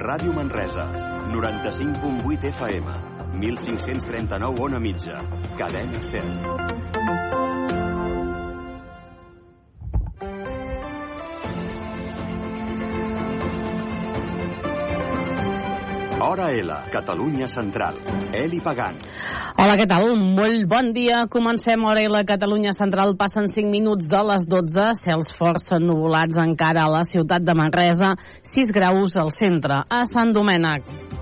Ràdio Manresa, 95.8 FM, 1539 on a mitja, cadena 100. Hora L, Catalunya Central. Eli Pagant. Hola, què tal? Molt bon dia. Comencem hora la Catalunya Central. Passen 5 minuts de les 12. Cels força nuvolats encara a la ciutat de Manresa. 6 graus al centre. A Sant Domènec.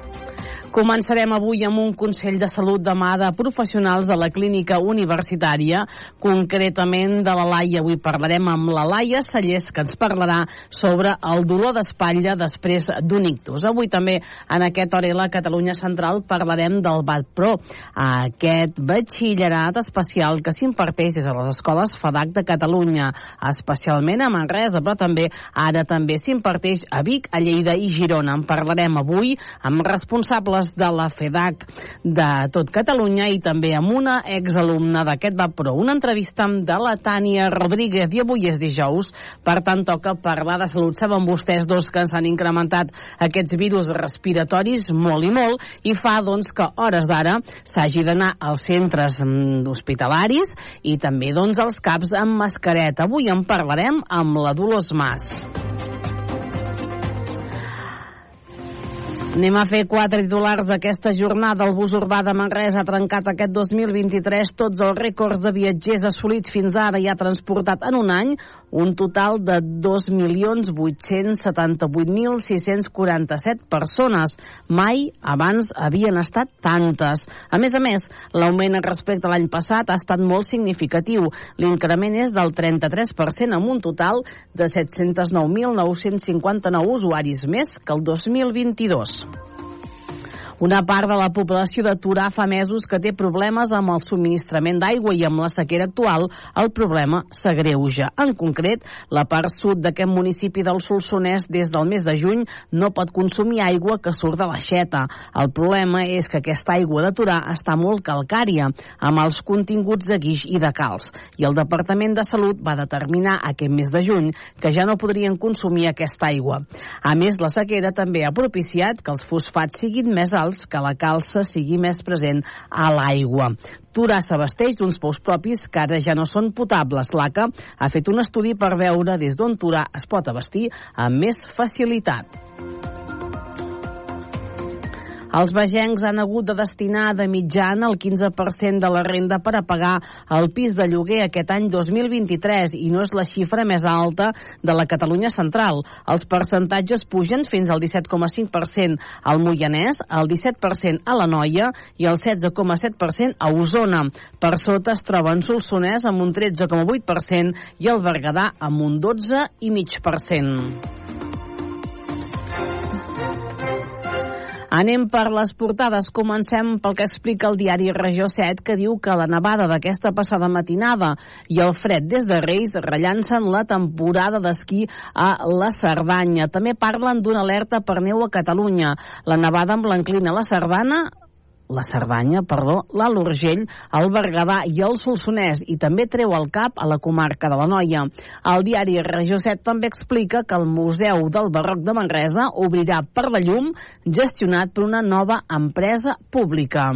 Començarem avui amb un Consell de Salut demà de professionals de la clínica universitària, concretament de la Laia. Avui parlarem amb la Laia Sallés, que ens parlarà sobre el dolor d'espatlla després d'un ictus. Avui també en aquest hora la Catalunya Central parlarem del BAT-PRO, aquest batxillerat especial que s'imparteix des de les escoles FADAC de Catalunya, especialment a Manresa, però també ara també s'imparteix a Vic, a Lleida i Girona. En parlarem avui amb responsables de la FEDAC de tot Catalunya i també amb una exalumna d'aquest VAPRO. Una entrevista de la Tània Rodríguez i avui és dijous, per tant toca parlar de salut. Saben vostès dos que s'han incrementat aquests virus respiratoris molt i molt i fa doncs que hores d'ara s'hagi d'anar als centres mm, hospitalaris i també doncs als CAPs amb mascareta. Avui en parlarem amb la Dolors Mas. Anem a fer quatre titulars d'aquesta jornada. El bus urbà de Manresa ha trencat aquest 2023 tots els rècords de viatgers assolits fins ara i ha transportat en un any un total de 2.878.647 persones. Mai abans havien estat tantes. A més a més, l'augment respecte a l'any passat ha estat molt significatiu. L'increment és del 33% amb un total de 709.959 usuaris més que el 2022. Una part de la població de Torà fa mesos que té problemes amb el subministrament d'aigua i amb la sequera actual el problema s'agreuja. En concret, la part sud d'aquest municipi del Solsonès des del mes de juny no pot consumir aigua que surt de l'aixeta. El problema és que aquesta aigua de Torà està molt calcària, amb els continguts de guix i de calç. I el Departament de Salut va determinar aquest mes de juny que ja no podrien consumir aquesta aigua. A més, la sequera també ha propiciat que els fosfats siguin més alts minerals que la calça sigui més present a l'aigua. Torà s'abasteix d'uns pous propis que ara ja no són potables. L'ACA ha fet un estudi per veure des d'on Torà es pot abastir amb més facilitat. Els vegencs han hagut de destinar de mitjana el 15% de la renda per a pagar el pis de lloguer aquest any 2023 i no és la xifra més alta de la Catalunya central. Els percentatges pugen fins al 17,5% al Moianès, el 17% a la Noia i el 16,7% a Osona. Per sota es troben Solsonès amb un 13,8% i el Berguedà amb un 12,5%. Anem per les portades. Comencem pel que explica el diari Regió 7, que diu que la nevada d'aquesta passada matinada i el fred des de Reis rellancen la temporada d'esquí a la Cerdanya. També parlen d'una alerta per neu a Catalunya. La nevada amb l'enclina a la Cerdana la Cerdanya, perdó, l'Alt Urgell, el Berguedà i el Solsonès i també treu el cap a la comarca de la Noia. El diari Regió 7 també explica que el Museu del Barroc de Manresa obrirà per la llum gestionat per una nova empresa pública.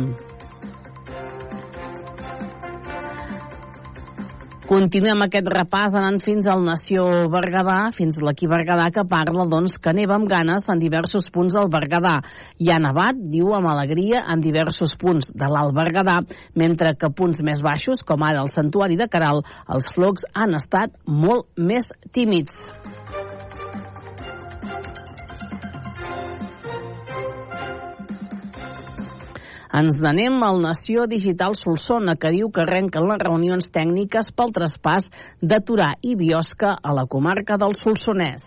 Continuem aquest repàs anant fins al Nació Berguedà, fins l'Equí Berguedà, que parla doncs, que neva amb ganes en diversos punts del Berguedà. Hi ha nevat, diu, amb alegria en diversos punts de l'Alt Berguedà, mentre que punts més baixos, com ara el Santuari de Caral, els flocs han estat molt més tímids. Ens n'anem al Nació Digital Solsona, que diu que arrenquen les reunions tècniques pel traspàs de Torà i Biosca a la comarca del Solsonès.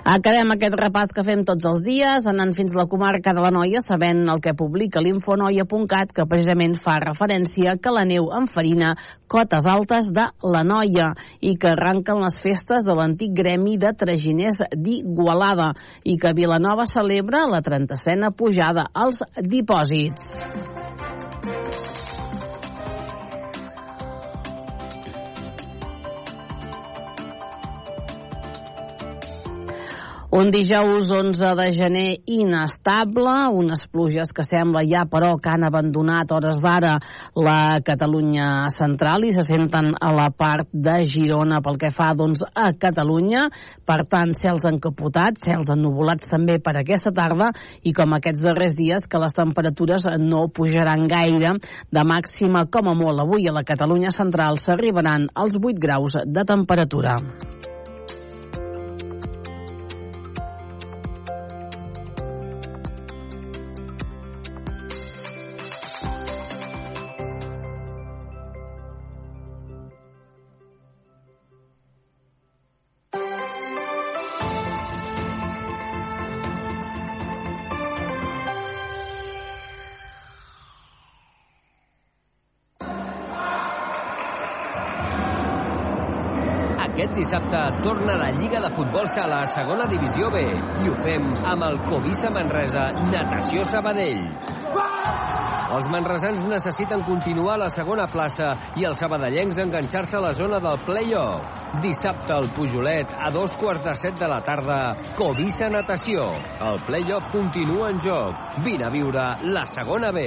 Acabem aquest repàs que fem tots els dies, anant fins la comarca de la Noia, sabent el que publica l'infonoia.cat, que precisament fa referència que la neu enfarina cotes altes de la Noia i que arranquen les festes de l'antic gremi de traginers d'Igualada i que Vilanova celebra la 30a pujada als dipòsits. Un dijous 11 de gener inestable, unes pluges que sembla ja però que han abandonat hores d'ara la Catalunya central i se senten a la part de Girona pel que fa doncs, a Catalunya. Per tant, cels encapotats, cels ennuvolats també per aquesta tarda i com aquests darrers dies que les temperatures no pujaran gaire. De màxima, com a molt avui a la Catalunya central s'arribaran als 8 graus de temperatura. De Futbol Sala a segona divisió B i ho fem amb el Covisa Manresa Natació Sabadell. Els manresans necessiten continuar a la segona plaça i els sabadellencs enganxar-se a la zona del play-off. Dissabte al Pujolet, a dos quarts de set de la tarda, Covisa Natació. El play-off continua en joc. Vine a viure la segona B.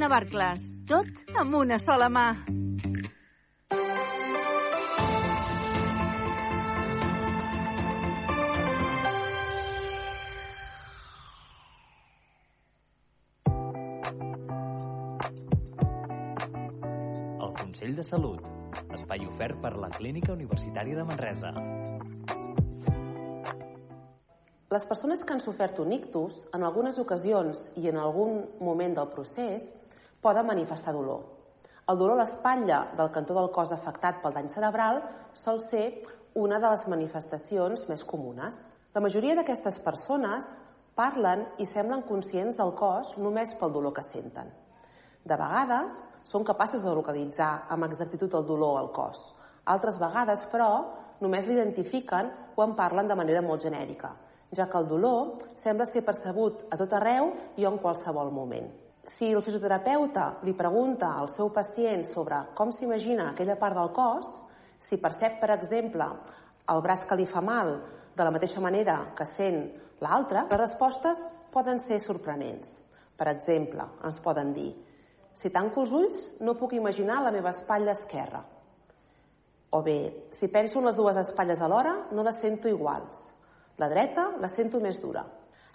Navarcles. Tot amb una sola mà. El Consell de Salut. Espai ofert per la Clínica Universitària de Manresa. Les persones que han sofert un ictus, en algunes ocasions i en algun moment del procés, poden manifestar dolor. El dolor a l'espatlla del cantó del cos afectat pel dany cerebral sol ser una de les manifestacions més comunes. La majoria d'aquestes persones parlen i semblen conscients del cos només pel dolor que senten. De vegades, són capaces de localitzar amb exactitud el dolor al cos. Altres vegades, però, només l'identifiquen quan parlen de manera molt genèrica, ja que el dolor sembla ser percebut a tot arreu i en qualsevol moment. Si el fisioterapeuta li pregunta al seu pacient sobre com s'imagina aquella part del cos, si percep, per exemple, el braç que li fa mal de la mateixa manera que sent l'altre, les respostes poden ser sorprenents. Per exemple, ens poden dir si tanco els ulls, no puc imaginar la meva espatlla esquerra. O bé, si penso en les dues espatlles alhora, no les sento iguals. La dreta la sento més dura.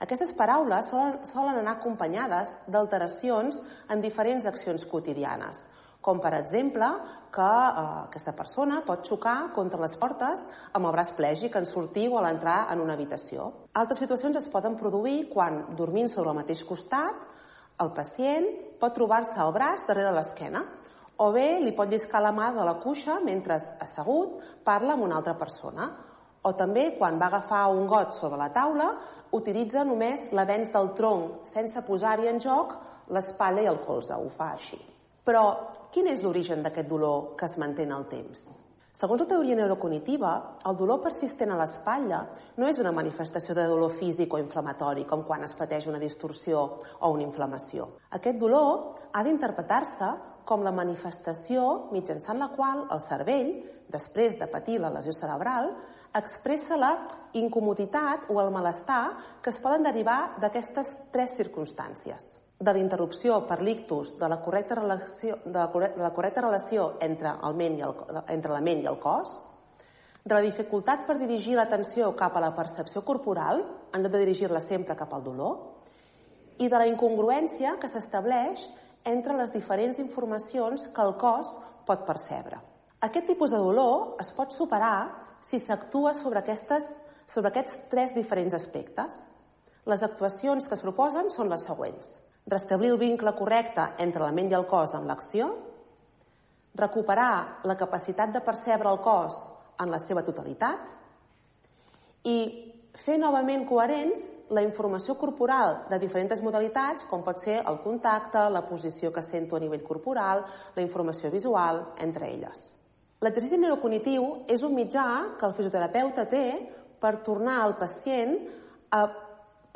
Aquestes paraules solen, solen anar acompanyades d'alteracions en diferents accions quotidianes, com per exemple que eh, aquesta persona pot xocar contra les portes amb el braç plègic en sortir o a l'entrar en una habitació. Altres situacions es poden produir quan, dormint sobre el mateix costat, el pacient pot trobar-se el braç darrere l'esquena o bé li pot lliscar la mà de la cuixa mentre assegut parla amb una altra persona o també quan va agafar un got sobre la taula utilitza només l'avenç del tronc sense posar-hi en joc l'espatlla i el colze, ho fa així. Però quin és l'origen d'aquest dolor que es manté en el temps? Segons la teoria neurocognitiva, el dolor persistent a l'espatlla no és una manifestació de dolor físic o inflamatori, com quan es pateix una distorsió o una inflamació. Aquest dolor ha d'interpretar-se com la manifestació mitjançant la qual el cervell, després de patir la lesió cerebral, expressa la incomoditat o el malestar que es poden derivar d'aquestes tres circumstàncies de la interrupció per l'ictus de la correcta relació, de la, de la correcta relació entre, el ment i el, entre la ment i el cos, de la dificultat per dirigir l'atenció cap a la percepció corporal, en lloc de dirigir-la sempre cap al dolor, i de la incongruència que s'estableix entre les diferents informacions que el cos pot percebre. Aquest tipus de dolor es pot superar si s'actua sobre, aquestes, sobre aquests tres diferents aspectes. Les actuacions que es proposen són les següents restablir el vincle correcte entre la ment i el cos en l'acció, recuperar la capacitat de percebre el cos en la seva totalitat i fer novament coherents la informació corporal de diferents modalitats, com pot ser el contacte, la posició que sento a nivell corporal, la informació visual, entre elles. L'exercici neurocognitiu és un mitjà que el fisioterapeuta té per tornar al pacient a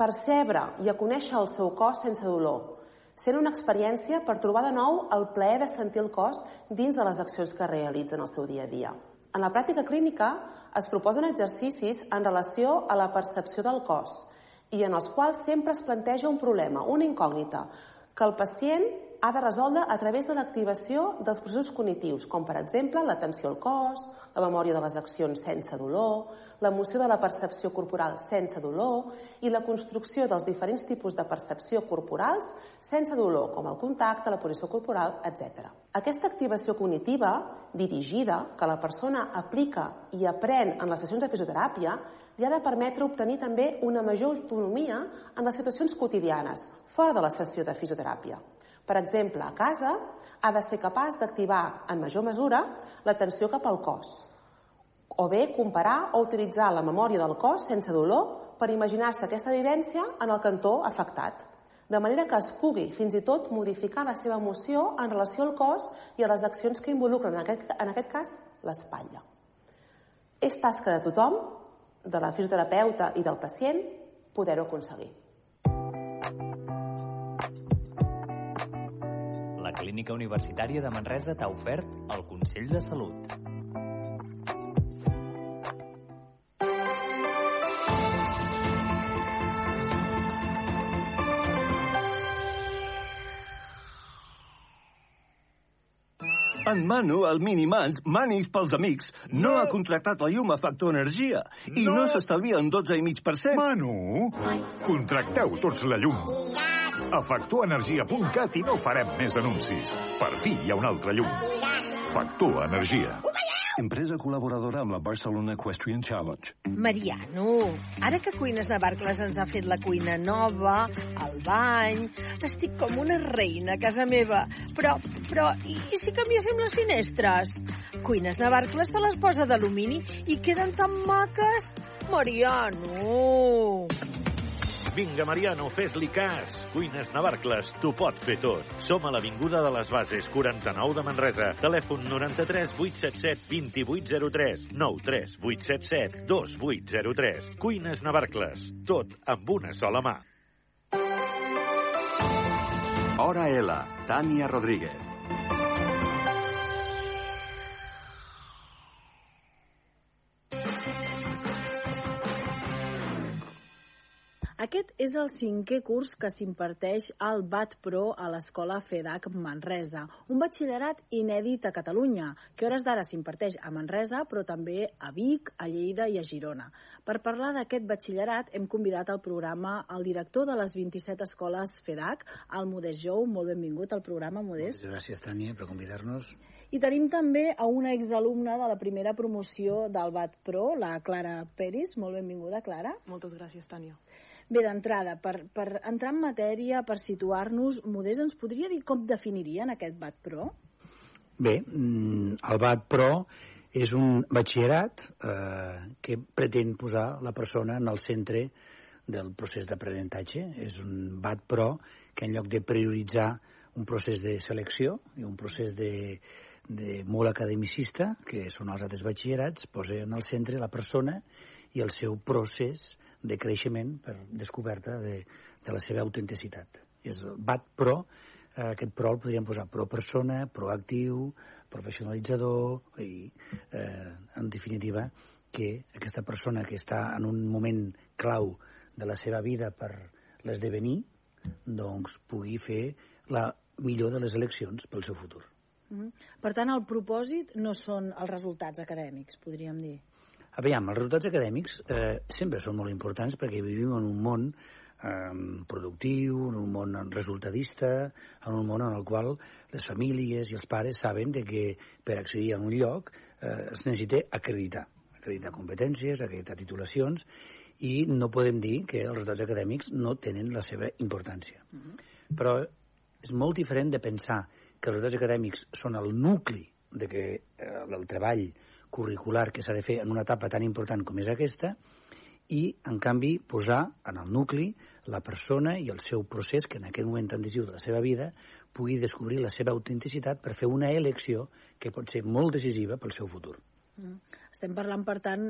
percebre i a conèixer el seu cos sense dolor, sent una experiència per trobar de nou el plaer de sentir el cos dins de les accions que realitza en el seu dia a dia. En la pràctica clínica es proposen exercicis en relació a la percepció del cos i en els quals sempre es planteja un problema, una incògnita, que el pacient ha de resoldre a través de l'activació dels processos cognitius, com per exemple l'atenció al cos, la memòria de les accions sense dolor, l'emoció de la percepció corporal sense dolor i la construcció dels diferents tipus de percepció corporals sense dolor, com el contacte, la posició corporal, etc. Aquesta activació cognitiva dirigida que la persona aplica i aprèn en les sessions de fisioteràpia li ha de permetre obtenir també una major autonomia en les situacions quotidianes, fora de la sessió de fisioteràpia. Per exemple, a casa ha de ser capaç d'activar en major mesura l'atenció cap al cos, o bé comparar o utilitzar la memòria del cos sense dolor per imaginar-se aquesta vivència en el cantó afectat, de manera que es pugui fins i tot modificar la seva emoció en relació al cos i a les accions que involucren, en aquest, en aquest cas, l'espatlla. És tasca de tothom, de la fisioterapeuta i del pacient, poder-ho aconseguir. La Clínica Universitària de Manresa t'ha ofert el Consell de Salut. En Manu, el Minimans, Manis pels amics, no, ha contractat la llum a Factor Energia i no, No. s'estalvia en 12,5%. Manu, contracteu tots la llum. A factorenergia.cat i no farem més anuncis. Per fi hi ha un altre llum. Factor Energia. Empresa col·laboradora amb la Barcelona Equestrian Challenge. Mariano, ara que Cuines Navarcles ens ha fet la cuina nova, el bany... Estic com una reina a casa meva. Però, però, i, i si canviéssim les finestres? Cuines Navarcles te les posa d'alumini i queden tan maques. Mariano! Vinga, Mariano, fes-li cas. Cuines Navarcles, t'ho pot fer tot. Som a l'Avinguda de les Bases, 49 de Manresa. Telèfon 93 877 2803 93 877 2803. Cuines Navarcles, tot amb una sola mà. Hora L, Tània Rodríguez. Aquest és el cinquè curs que s'imparteix al BAT Pro a l'escola FEDAC Manresa, un batxillerat inèdit a Catalunya, que hores d'ara s'imparteix a Manresa, però també a Vic, a Lleida i a Girona. Per parlar d'aquest batxillerat hem convidat al programa el director de les 27 escoles FEDAC, el Modest Jou. Molt benvingut al programa, Modest. Gràcies, Tània, per convidar-nos. I tenim també a una exalumna de la primera promoció del BAT Pro, la Clara Peris. Molt benvinguda, Clara. Moltes gràcies, Tània. Bé, d'entrada, per, per entrar en matèria, per situar-nos, Modest ens podria dir com definirien aquest BAT Pro? Bé, mm, el BAT Pro és un batxillerat eh, que pretén posar la persona en el centre del procés d'aprenentatge. És un BAT Pro que en lloc de prioritzar un procés de selecció i un procés de, de molt academicista, que són els altres batxillerats, posa en el centre la persona i el seu procés de creixement per descoberta de, de la seva autenticitat. És BAT Pro, eh, aquest Pro el podríem posar pro persona, proactiu, professionalitzador i, eh, en definitiva, que aquesta persona que està en un moment clau de la seva vida per l'esdevenir, doncs pugui fer la millor de les eleccions pel seu futur. Mm -hmm. Per tant, el propòsit no són els resultats acadèmics, podríem dir. Aviam, els resultats acadèmics eh, sempre són molt importants perquè vivim en un món eh, productiu, en un món resultadista, en un món en el qual les famílies i els pares saben de que per accedir a un lloc eh, es necessita acreditar, acreditar competències, acreditar titulacions, i no podem dir que els resultats acadèmics no tenen la seva importància. Uh -huh. Però és molt diferent de pensar que els resultats acadèmics són el nucli de que eh, el treball curricular que s'ha de fer en una etapa tan important com és aquesta i, en canvi, posar en el nucli la persona i el seu procés, que en aquest moment tan decisiu de la seva vida pugui descobrir la seva autenticitat per fer una elecció que pot ser molt decisiva pel seu futur. Mm. Estem parlant, per tant,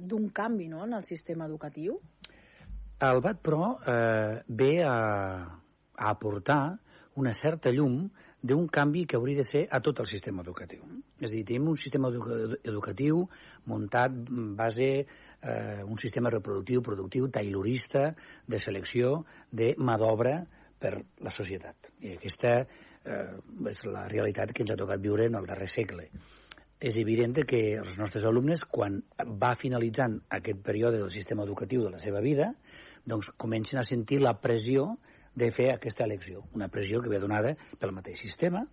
d'un canvi no, en el sistema educatiu? El BAT, però, eh, ve a, a aportar una certa llum d'un canvi que hauria de ser a tot el sistema educatiu. És a dir, tenim un sistema educatiu muntat base eh, un sistema reproductiu, productiu, tailorista, de selecció de mà d'obra per la societat. I aquesta eh, és la realitat que ens ha tocat viure en el darrer segle. És evident que els nostres alumnes, quan va finalitzant aquest període del sistema educatiu de la seva vida, doncs comencen a sentir la pressió de fer aquesta elecció. Una pressió que ve donada pel mateix sistema,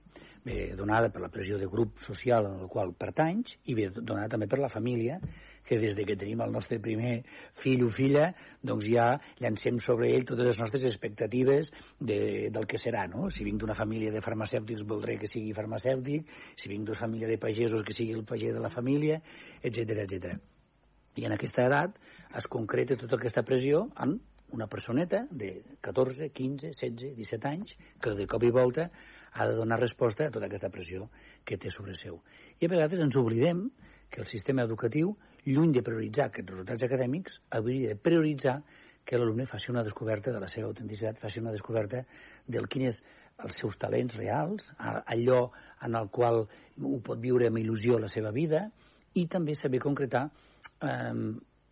ve donada per la pressió de grup social en el qual pertanys i ve donada també per la família que des de que tenim el nostre primer fill o filla, doncs ja llancem sobre ell totes les nostres expectatives de, del que serà, no? Si vinc d'una família de farmacèutics voldré que sigui farmacèutic, si vinc d'una família de pagesos que sigui el pager de la família, etc etc. I en aquesta edat es concreta tota aquesta pressió en una personeta de 14, 15, 16, 17 anys que de cop i volta ha de donar resposta a tota aquesta pressió que té sobre seu. I a vegades ens oblidem que el sistema educatiu lluny de prioritzar aquests resultats acadèmics, hauria de prioritzar que l'alumne faci una descoberta de la seva autenticitat, faci una descoberta del quin és els seus talents reals, allò en el qual ho pot viure amb il·lusió la seva vida, i també saber concretar eh,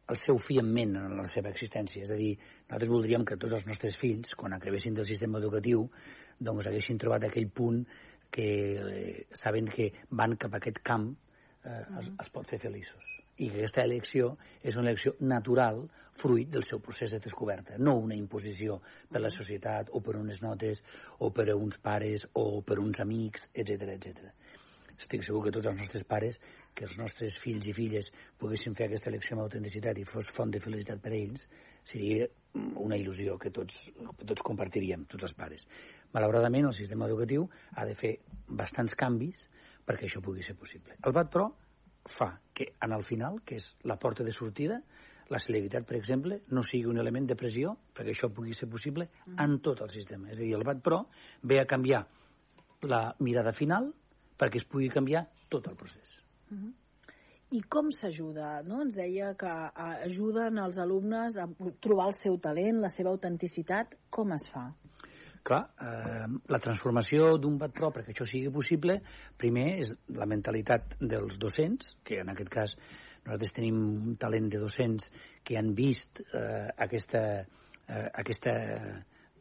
el seu fi en ment en la seva existència. És a dir, nosaltres voldríem que tots els nostres fills, quan acabessin del sistema educatiu, doncs haguessin trobat aquell punt que eh, saben que van cap a aquest camp eh, es, es pot fer feliços i que aquesta elecció és una elecció natural fruit del seu procés de descoberta, no una imposició per la societat o per unes notes o per uns pares o per uns amics, etc etc. Estic segur que tots els nostres pares, que els nostres fills i filles poguessin fer aquesta elecció amb autenticitat i fos font de felicitat per a ells, seria una il·lusió que tots, tots compartiríem, tots els pares. Malauradament, el sistema educatiu ha de fer bastants canvis perquè això pugui ser possible. El BAT, però, fa que en el final, que és la porta de sortida, la celeritat, per exemple, no sigui un element de pressió perquè això pugui ser possible en tot el sistema. És a dir, el BAT Pro ve a canviar la mirada final perquè es pugui canviar tot el procés. Mm -hmm. I com s'ajuda? No? Ens deia que ajuden els alumnes a trobar el seu talent, la seva autenticitat. Com es fa? Clar, eh, la transformació d'un bat pro perquè això sigui possible, primer és la mentalitat dels docents, que en aquest cas nosaltres tenim un talent de docents que han vist eh, aquesta, eh, aquesta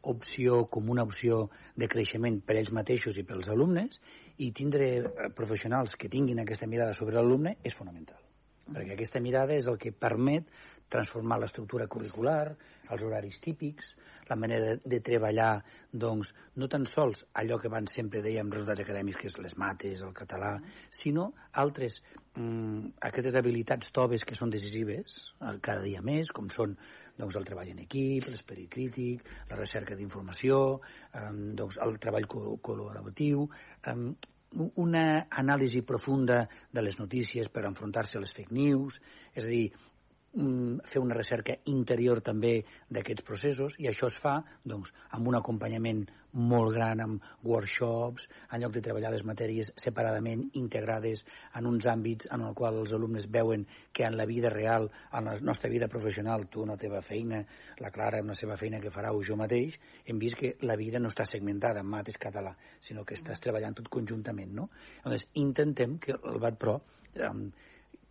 opció com una opció de creixement per ells mateixos i pels alumnes i tindre eh, professionals que tinguin aquesta mirada sobre l'alumne és fonamental. Perquè aquesta mirada és el que permet transformar l'estructura curricular, els horaris típics, la manera de, de treballar, doncs, no tan sols allò que van sempre dèiem resultats acadèmics, que és les mates, el català, sinó altres, mm, aquestes habilitats toves que són decisives eh, cada dia més, com són doncs, el treball en equip, l'esperit crític, la recerca d'informació, eh, doncs, el treball col·laboratiu, eh, una anàlisi profunda de les notícies per enfrontar-se a les fake news, és a dir, fer una recerca interior també d'aquests processos i això es fa doncs, amb un acompanyament molt gran amb workshops, en lloc de treballar les matèries separadament, integrades en uns àmbits en el qual els alumnes veuen que en la vida real, en la nostra vida professional, tu una teva feina, la Clara una seva feina que farà o jo mateix, hem vist que la vida no està segmentada en mates català, sinó que estàs treballant tot conjuntament, no? Llavors, intentem que el BAT Pro eh,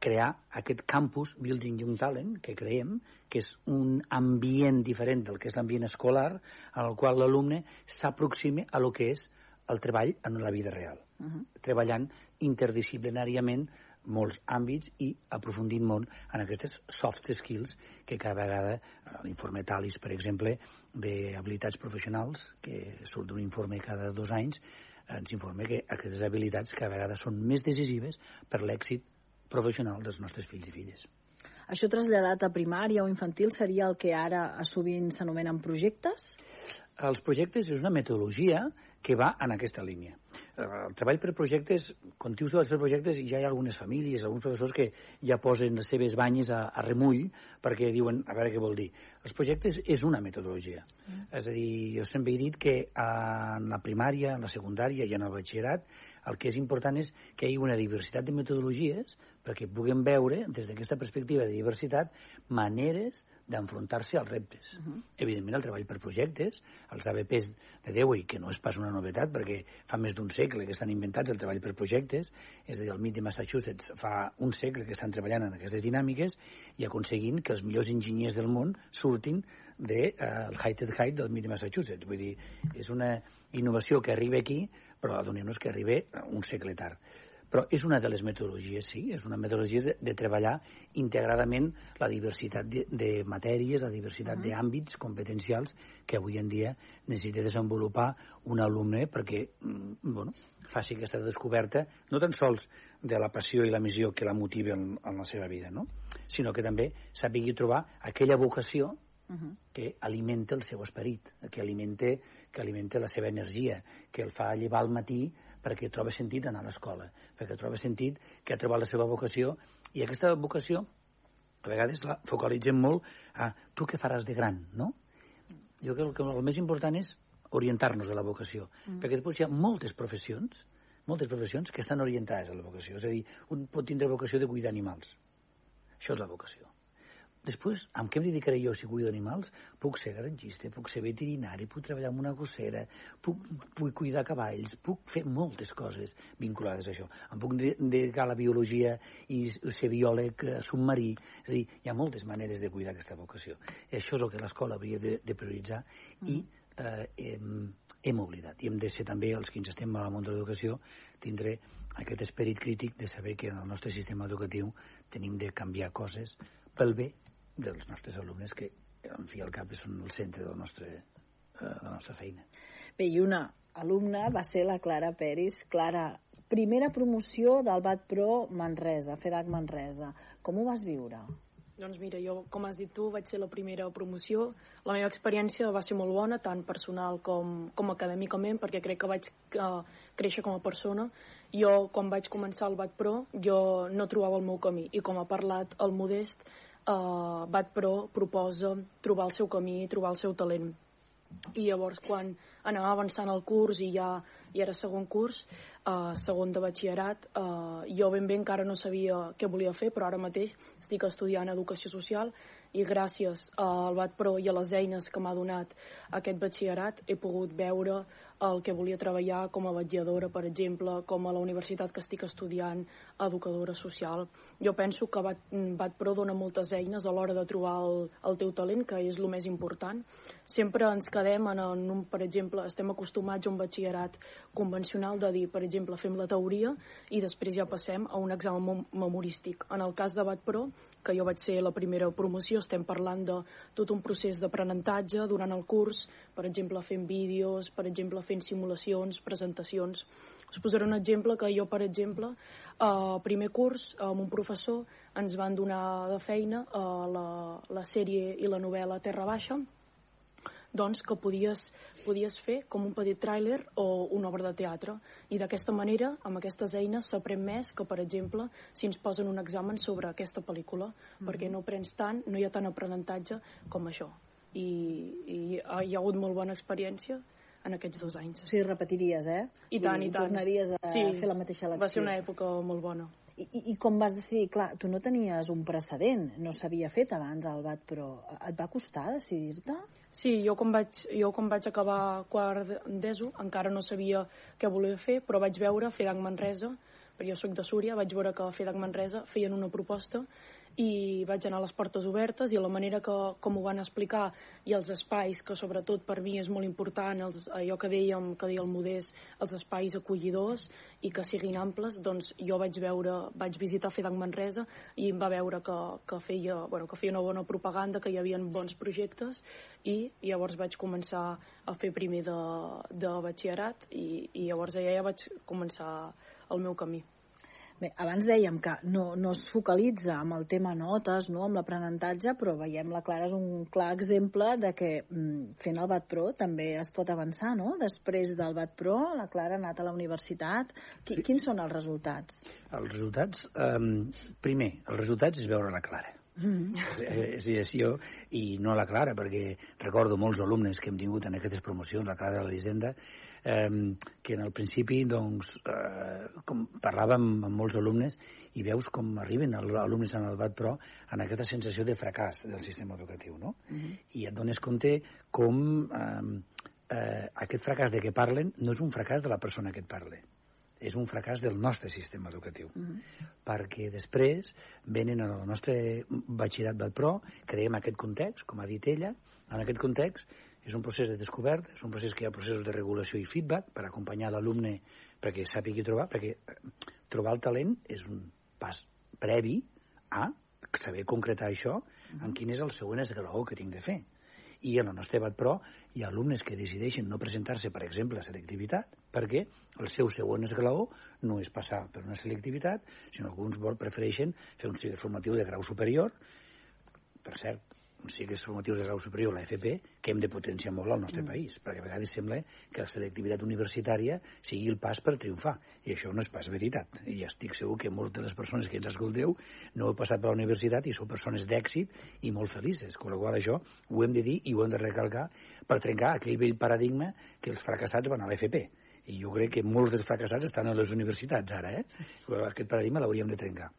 crear aquest campus Building Young Talent, que creiem que és un ambient diferent del que és l'ambient escolar, en el qual l'alumne s'aproxime a lo que és el treball en la vida real, uh -huh. treballant interdisciplinàriament molts àmbits i aprofundint molt en aquestes soft skills que cada vegada, l'informe Talis, per exemple, d'habilitats professionals, que surt d'un informe cada dos anys, ens informa que aquestes habilitats cada vegada són més decisives per l'èxit professional dels nostres fills i filles. Això traslladat a primària o infantil seria el que ara sovint s'anomenen projectes? Els projectes és una metodologia que va en aquesta línia. eh, el treball per projectes, quan dius treball per projectes, ja hi ha algunes famílies, alguns professors que ja posen les seves banyes a, a remull perquè diuen, a veure què vol dir. Els projectes és una metodologia. Mm. És a dir, jo sempre he dit que en la primària, en la secundària i en el batxillerat el que és important és que hi hagi una diversitat de metodologies perquè puguem veure, des d'aquesta perspectiva de diversitat, maneres d'enfrontar-se als reptes. Uh -huh. Evidentment, el treball per projectes, els ABPs de Dewey, que no és pas una novetat, perquè fa més d'un segle que estan inventats el treball per projectes, és a dir, el MIT de Massachusetts fa un segle que estan treballant en aquestes dinàmiques i aconseguint que els millors enginyers del món surtin del de, uh, High Height del MIT de Massachusetts. Vull dir, és una innovació que arriba aquí però adonem-nos que arriba un segle tard. Però és una de les metodologies, sí, és una metodologia de, de treballar integradament la diversitat de, de matèries, la diversitat uh -huh. d'àmbits competencials que avui en dia necessita desenvolupar un alumne perquè mm, bueno, faci aquesta descoberta no tan sols de la passió i la missió que la motiva en, en la seva vida, no? sinó que també sàpigui trobar aquella vocació uh -huh. que alimenta el seu esperit, que alimenta, que alimenta la seva energia, que el fa llevar al matí perquè troba sentit anar a l'escola, perquè troba sentit que ha trobat la seva vocació, i aquesta vocació a vegades la focalitzem molt a tu què faràs de gran, no? Jo crec que el, el més important és orientar-nos a la vocació, mm. perquè després hi ha moltes professions, moltes professions que estan orientades a la vocació, és a dir, un pot tindre vocació de cuidar animals. Això és la vocació. Després, amb què em dedicaré jo si cuido animals? Puc ser granjista, puc ser veterinari, puc treballar en una gossera, puc, puc cuidar cavalls, puc fer moltes coses vinculades a això. Em puc dedicar a la biologia i ser biòleg eh, submarí. És a dir, hi ha moltes maneres de cuidar aquesta vocació. Això és el que l'escola hauria de, de prioritzar i eh, hem, hem oblidat. I hem de ser també, els que ens estem al món de l'educació, tindre aquest esperit crític de saber que en el nostre sistema educatiu tenim de canviar coses pel bé dels nostres alumnes que, en fi, al cap són el centre del nostre, eh, de la nostra feina. Bé, i una alumna va ser la Clara Peris. Clara, primera promoció del BAT Pro Manresa, FEDAC Manresa. Com ho vas viure? Doncs mira, jo, com has dit tu, vaig ser la primera promoció. La meva experiència va ser molt bona, tant personal com, com acadèmicament, perquè crec que vaig uh, créixer com a persona. Jo, quan vaig començar el BAT Pro, jo no trobava el meu camí. I com ha parlat el Modest, eh, Bat Pro proposa trobar el seu camí, trobar el seu talent. I llavors, quan anava avançant el curs i ja i era segon curs, eh, segon de batxillerat, eh, jo ben bé encara no sabia què volia fer, però ara mateix estic estudiant Educació Social i gràcies al BAT Pro i a les eines que m'ha donat aquest batxillerat he pogut veure el que volia treballar com a vetlladora, per exemple, com a la universitat que estic estudiant, educadora social. Jo penso que Bat, Bat Pro dona moltes eines a l'hora de trobar el, el teu talent, que és el més important. Sempre ens quedem en, en un, per exemple, estem acostumats a un batxillerat convencional de dir, per exemple, fem la teoria i després ja passem a un examen memorístic. En el cas de Bat Pro, que jo vaig ser la primera promoció, estem parlant de tot un procés d'aprenentatge durant el curs, per exemple, fent vídeos, per exemple, fent simulacions, presentacions. Us posaré un exemple que jo, per exemple, a primer curs, amb un professor, ens van donar de feina a la, la sèrie i la novel·la Terra Baixa, doncs que podies, podies fer com un petit tràiler o una obra de teatre. I d'aquesta manera, amb aquestes eines, s'aprèn més que, per exemple, si ens posen un examen sobre aquesta pel·lícula, mm -hmm. perquè no aprens tant, no hi ha tant aprenentatge com això. I, i hi ha hagut molt bona experiència en aquests dos anys. O sigui, repetiries, eh? I tant, i, i tant. tornaries a sí, fer la mateixa lecció. va ser una època molt bona. I, i, I com vas decidir? Clar, tu no tenies un precedent, no s'havia fet abans el BAT, però et va costar decidir-te? Sí, jo quan vaig, jo quan vaig acabar quart d'ESO encara no sabia què volia fer, però vaig veure FEDAC Manresa, perquè jo sóc de Súria, vaig veure que FEDAC Manresa feien una proposta i vaig anar a les portes obertes i la manera que, com ho van explicar i els espais, que sobretot per mi és molt important, els, allò que dèiem, que deia el Modest, els espais acollidors i que siguin amples, doncs jo vaig veure, vaig visitar FEDAC Manresa i em va veure que, que, feia, bueno, que feia una bona propaganda, que hi havia bons projectes i llavors vaig començar a fer primer de, de batxillerat i, i llavors allà ja vaig començar el meu camí. Bé, abans dèiem que no, no es focalitza amb el tema notes, no amb l'aprenentatge, però veiem la Clara és un clar exemple de que mm, fent el BAT Pro també es pot avançar, no? Després del BAT Pro, la Clara ha anat a la universitat. Qui, sí. Quins són els resultats? Els resultats, eh, primer, els resultats és veure la Clara. Mm -hmm. és, és jo, i no la Clara, perquè recordo molts alumnes que hem tingut en aquestes promocions, la Clara de l'Hisenda, eh, que en el principi doncs, eh, com parlàvem amb molts alumnes i veus com arriben els alumnes en el BAT Pro en aquesta sensació de fracàs del sistema educatiu, no? Mm -hmm. I et dones compte com eh, eh, aquest fracàs de què parlen no és un fracàs de la persona que et parla, és un fracàs del nostre sistema educatiu. Mm -hmm. Perquè després venen al nostre batxillerat del PRO, creem aquest context, com ha dit ella, en aquest context és un procés de descobert, és un procés que hi ha processos de regulació i feedback per acompanyar l'alumne perquè sàpigui trobar, perquè trobar el talent és un pas previ a saber concretar això en quin és el següent esglaó que tinc de fer. I en el nostre BAT Pro hi ha alumnes que decideixen no presentar-se, per exemple, a selectivitat, perquè el seu següent esglaó no és passar per una selectivitat, sinó que alguns prefereixen fer un cicle formatiu de grau superior, per cert, uns cicles formatius de grau superior, la FP, que hem de potenciar molt al nostre mm. país, perquè a vegades sembla que la selectivitat universitària sigui el pas per triomfar, i això no és pas veritat. I estic segur que moltes de les persones que ens escolteu no heu passat per la universitat i sou persones d'èxit i molt felices, amb la qual això ho hem de dir i ho hem de recalcar per trencar aquell vell paradigma que els fracassats van a l'FP. I jo crec que molts dels fracassats estan a les universitats ara, eh? Aquest paradigma l'hauríem de trencar.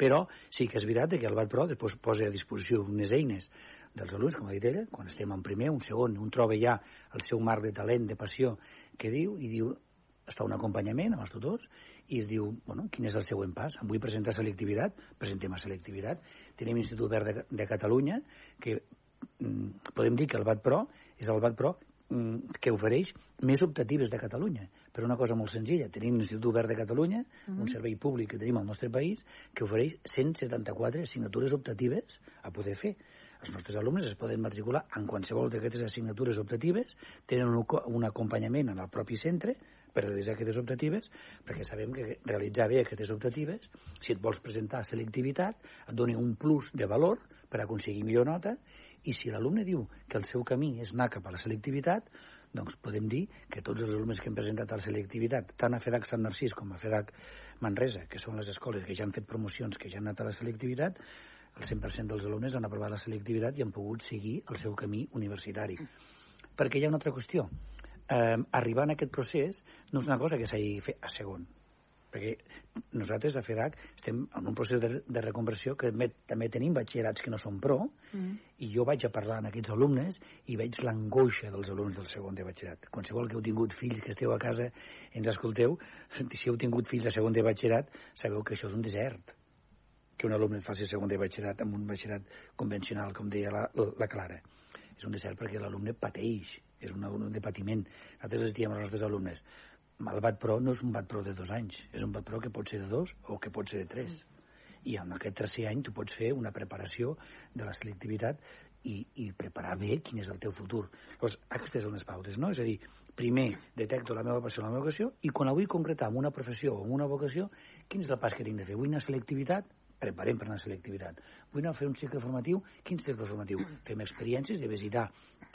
Però sí que és veritat que el BAT Pro després posa a disposició unes eines dels alumnes, com ha dit ella, quan estem en primer, un segon, un troba ja el seu marc de talent, de passió, que diu, i diu, es fa un acompanyament amb els tutors i es diu, bueno, quin és el següent pas? Em vull presentar selectivitat? Presentem a selectivitat. Tenim l'Institut Verd de, de Catalunya, que mm, podem dir que el BAT Pro és el BAT Pro mm, que ofereix més optatives de Catalunya per una cosa molt senzilla. Tenim l'Institut Obert de Catalunya, uh -huh. un mhm. servei públic que tenim al nostre país, que ofereix 174 assignatures optatives a poder fer. Els nostres alumnes es poden matricular en qualsevol d'aquestes assignatures optatives, tenen un, un acompanyament en el propi centre per realitzar aquestes optatives, perquè sabem que realitzar bé aquestes optatives, si et vols presentar a selectivitat, et dona un plus de valor per aconseguir millor nota, i si l'alumne diu que el seu camí és anar cap a la selectivitat, doncs podem dir que tots els alumnes que hem presentat a la selectivitat, tant a FEDAC Sant Narcís com a FEDAC Manresa, que són les escoles que ja han fet promocions, que ja han anat a la selectivitat, el 100% dels alumnes han aprovat la selectivitat i han pogut seguir el seu camí universitari. Perquè hi ha una altra qüestió. Eh, arribar en aquest procés no és una cosa que s'hagi fer a segon perquè nosaltres a FEDAC estem en un procés de, de reconversió que també, també tenim batxillerats que no són pro mm. i jo vaig a parlar amb aquests alumnes i veig l'angoixa dels alumnes del segon de batxillerat. Qualsevol que heu tingut fills que esteu a casa ens escolteu, si heu tingut fills de segon de batxillerat sabeu que això és un desert que un alumne faci segon de batxillerat amb un batxillerat convencional, com deia la, la Clara. És un desert perquè l'alumne pateix, és un alumne de patiment. Nosaltres les diem als nostres alumnes, el BAT Pro no és un BAT Pro de dos anys, és un BAT Pro que pot ser de dos o que pot ser de tres. I en aquest tercer any tu pots fer una preparació de la selectivitat i, i preparar bé quin és el teu futur. Llavors, aquestes són les pautes, no? És a dir, primer detecto la meva passió, la meva vocació, i quan la vull concretar en una professió o en una vocació, quin és el pas que tinc de fer? Vull una selectivitat? Preparem per una selectivitat. Vull anar a fer un cicle formatiu? Quin cicle formatiu? Fem experiències de visitar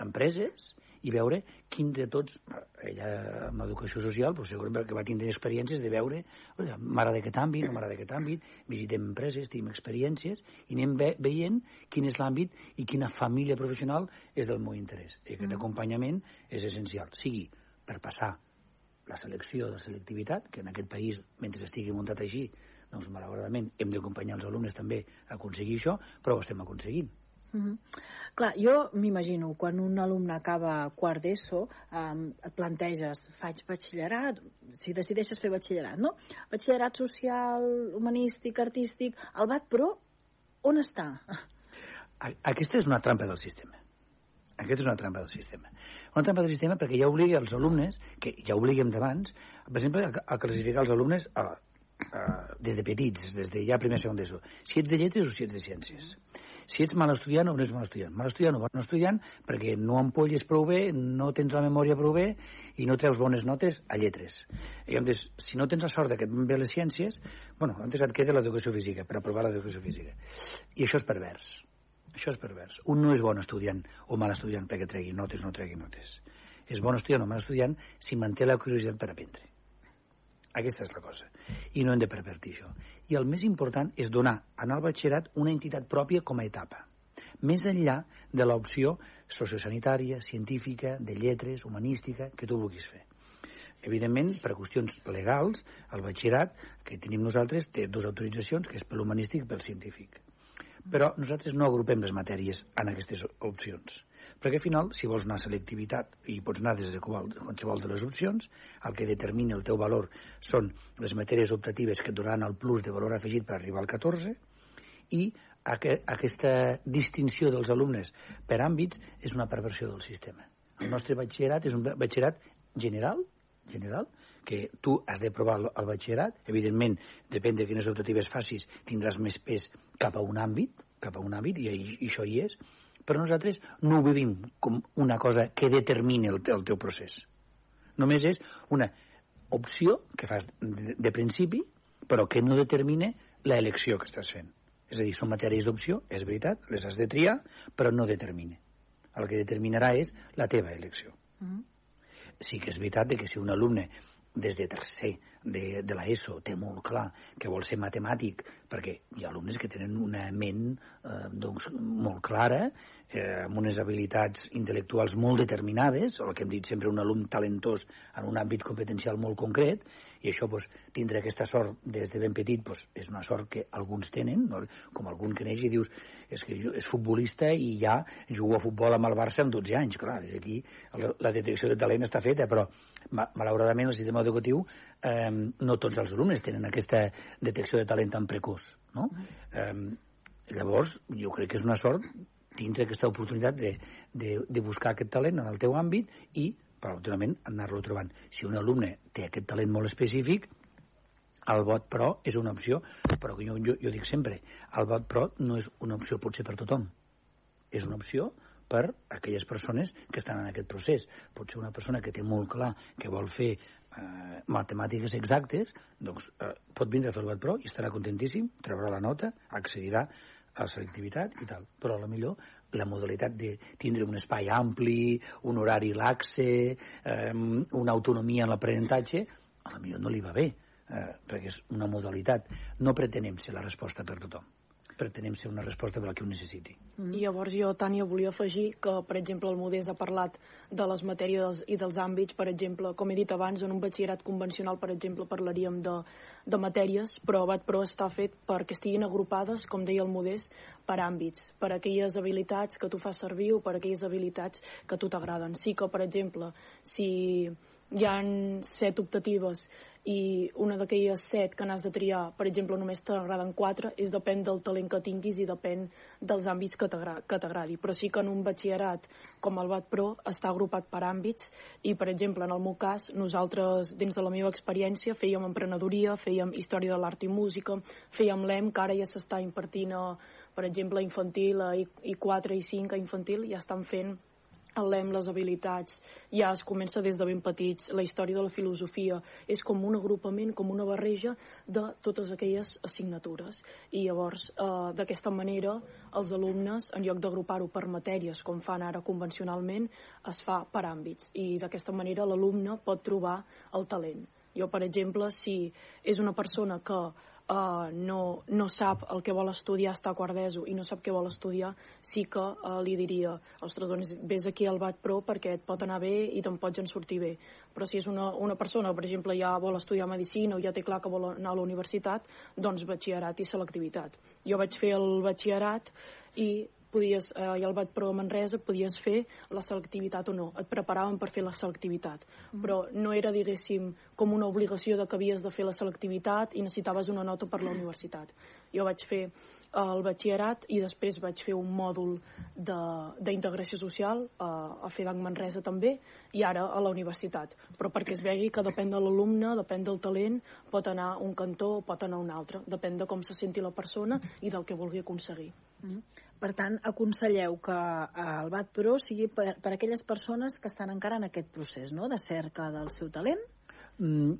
empreses i veure quin de tots, ella amb l'educació social, però segurament que va tindre experiències de veure, m'agrada aquest àmbit, no m'agrada aquest àmbit, visitem empreses, tenim experiències, i anem ve veient quin és l'àmbit i quina família professional és del meu interès. I aquest mm. acompanyament és essencial, sigui per passar la selecció de selectivitat, que en aquest país, mentre estigui muntat així, doncs malauradament hem d'acompanyar els alumnes també a aconseguir això, però ho estem aconseguint. Mm -hmm. Clar, jo m'imagino, quan un alumne acaba quart d'ESO, um, et planteges, faig batxillerat, si decideixes fer batxillerat, no? Batxillerat social, humanístic, artístic, el BAT, però on està? Aquesta és una trampa del sistema. Aquesta és una trampa del sistema. Una trampa del sistema perquè ja obliga els alumnes, que ja obliguem d'abans, per exemple, a, classificar els alumnes a, a, des de petits, des de ja primer segon d'ESO, si ets de lletres o si ets de ciències. Si ets mal estudiant o no ets mal estudiant. Mal estudiant o bon estudiant perquè no empolles prou bé, no tens la memòria prou bé i no treus bones notes a lletres. I llavors, si no tens la sort que et van bé les ciències, bueno, antes et queda l'educació física, per aprovar l'educació física. I això és pervers. Això és pervers. Un no és bon estudiant o mal estudiant perquè tregui notes o no tregui notes. És bon estudiant o mal estudiant si manté la curiositat per aprendre. Aquesta és la cosa. I no hem de pervertir això. I el més important és donar anar al batxillerat una entitat pròpia com a etapa. Més enllà de l'opció sociosanitària, científica, de lletres, humanística, que tu vulguis fer. Evidentment, per qüestions legals, el batxillerat que tenim nosaltres té dues autoritzacions, que és per l'humanístic i pel científic. Però nosaltres no agrupem les matèries en aquestes opcions perquè al final, si vols anar a selectivitat i pots anar des de qualsevol de les opcions, el que determina el teu valor són les matèries optatives que et donaran el plus de valor afegit per arribar al 14 i aquesta distinció dels alumnes per àmbits és una perversió del sistema. El nostre batxillerat és un batxillerat general, general, que tu has de provar el batxillerat, evidentment, depèn de quines optatives facis, tindràs més pes cap a un àmbit, cap a un àmbit, i això hi és, però nosaltres no ho vivim com una cosa que determini el, el teu procés. Només és una opció que fas de, de principi, però que no determina l'elecció que estàs fent. És a dir, són matèries d'opció, és veritat, les has de triar, però no determina. El que determinarà és la teva elecció. Mm -hmm. Sí que és veritat que si un alumne des de tercer de, de l'ESO té molt clar que vol ser matemàtic, perquè hi ha alumnes que tenen una ment eh, doncs, molt clara eh, amb unes habilitats intel·lectuals molt determinades, el que hem dit sempre un alumne talentós en un àmbit competencial molt concret, i això pues, tindre aquesta sort des de ben petit pues, és una sort que alguns tenen, no? com algun que neix i dius és que és futbolista i ja jugo a futbol amb el Barça amb 12 anys, clar, aquí la detecció de talent està feta, però malauradament el sistema educatiu eh, no tots els alumnes tenen aquesta detecció de talent tan precoç, no? Eh, llavors, jo crec que és una sort tindre aquesta oportunitat de, de, de buscar aquest talent en el teu àmbit i, paral·lelament, anar-lo trobant. Si un alumne té aquest talent molt específic, el vot pro és una opció, però jo, jo, jo dic sempre, el vot pro no és una opció potser per tothom. És una opció per a aquelles persones que estan en aquest procés. Pot ser una persona que té molt clar que vol fer eh, matemàtiques exactes, doncs eh, pot vindre a fer el vot pro i estarà contentíssim, treurà la nota, accedirà a la selectivitat i tal. Però a la millor la modalitat de tindre un espai ampli, un horari laxe, eh, una autonomia en l'aprenentatge, a la millor no li va bé, eh, perquè és una modalitat. No pretenem ser la resposta per tothom pretenem ser una resposta per al que ho necessiti. Mm. I llavors jo, Tània, volia afegir que, per exemple, el Modés ha parlat de les matèries i dels àmbits, per exemple, com he dit abans, en un batxillerat convencional, per exemple, parlaríem de, de matèries, però Bat Pro està fet perquè estiguin agrupades, com deia el Modés, per àmbits, per aquelles habilitats que tu fas servir o per aquelles habilitats que a tu t'agraden. Sí que, per exemple, si hi han set optatives i una d'aquelles set que n'has de triar, per exemple, només t'agraden quatre, és depèn del talent que tinguis i depèn dels àmbits que t'agradi. Però sí que en un batxillerat com el BAT Pro està agrupat per àmbits i, per exemple, en el meu cas, nosaltres, dins de la meva experiència, fèiem emprenedoria, fèiem història de l'art i música, fèiem l'EM, que ara ja s'està impartint, a, per exemple, a infantil, a I4 i 5 a infantil, ja estan fent el lem, les habilitats, ja es comença des de ben petits, la història de la filosofia és com un agrupament, com una barreja de totes aquelles assignatures. I llavors, eh, d'aquesta manera, els alumnes, en lloc d'agrupar-ho per matèries, com fan ara convencionalment, es fa per àmbits. I d'aquesta manera l'alumne pot trobar el talent. Jo, per exemple, si és una persona que uh, no, no sap el que vol estudiar, està a quart d'ESO i no sap què vol estudiar, sí que uh, li diria, ostres, doncs vés aquí al BAT Pro perquè et pot anar bé i te'n pots en sortir bé. Però si és una, una persona, per exemple, ja vol estudiar Medicina o ja té clar que vol anar a la universitat, doncs batxillerat i selectivitat. Jo vaig fer el batxillerat i podies, eh, i al BAT Pro a Manresa podies fer la selectivitat o no. Et preparaven per fer la selectivitat. Mm. Però no era, diguéssim, com una obligació de que havies de fer la selectivitat i necessitaves una nota per la universitat. Jo vaig fer el batxillerat i després vaig fer un mòdul d'integració social a, a FEDAC Manresa també i ara a la universitat. Però perquè es vegi que depèn de l'alumne, depèn del talent, pot anar un cantó o pot anar un altre. Depèn de com se senti la persona i del que vulgui aconseguir. Mm. Per tant, aconselleu que eh, el BAT Pro sigui per, per aquelles persones que estan encara en aquest procés no? de cerca del seu talent? Mm,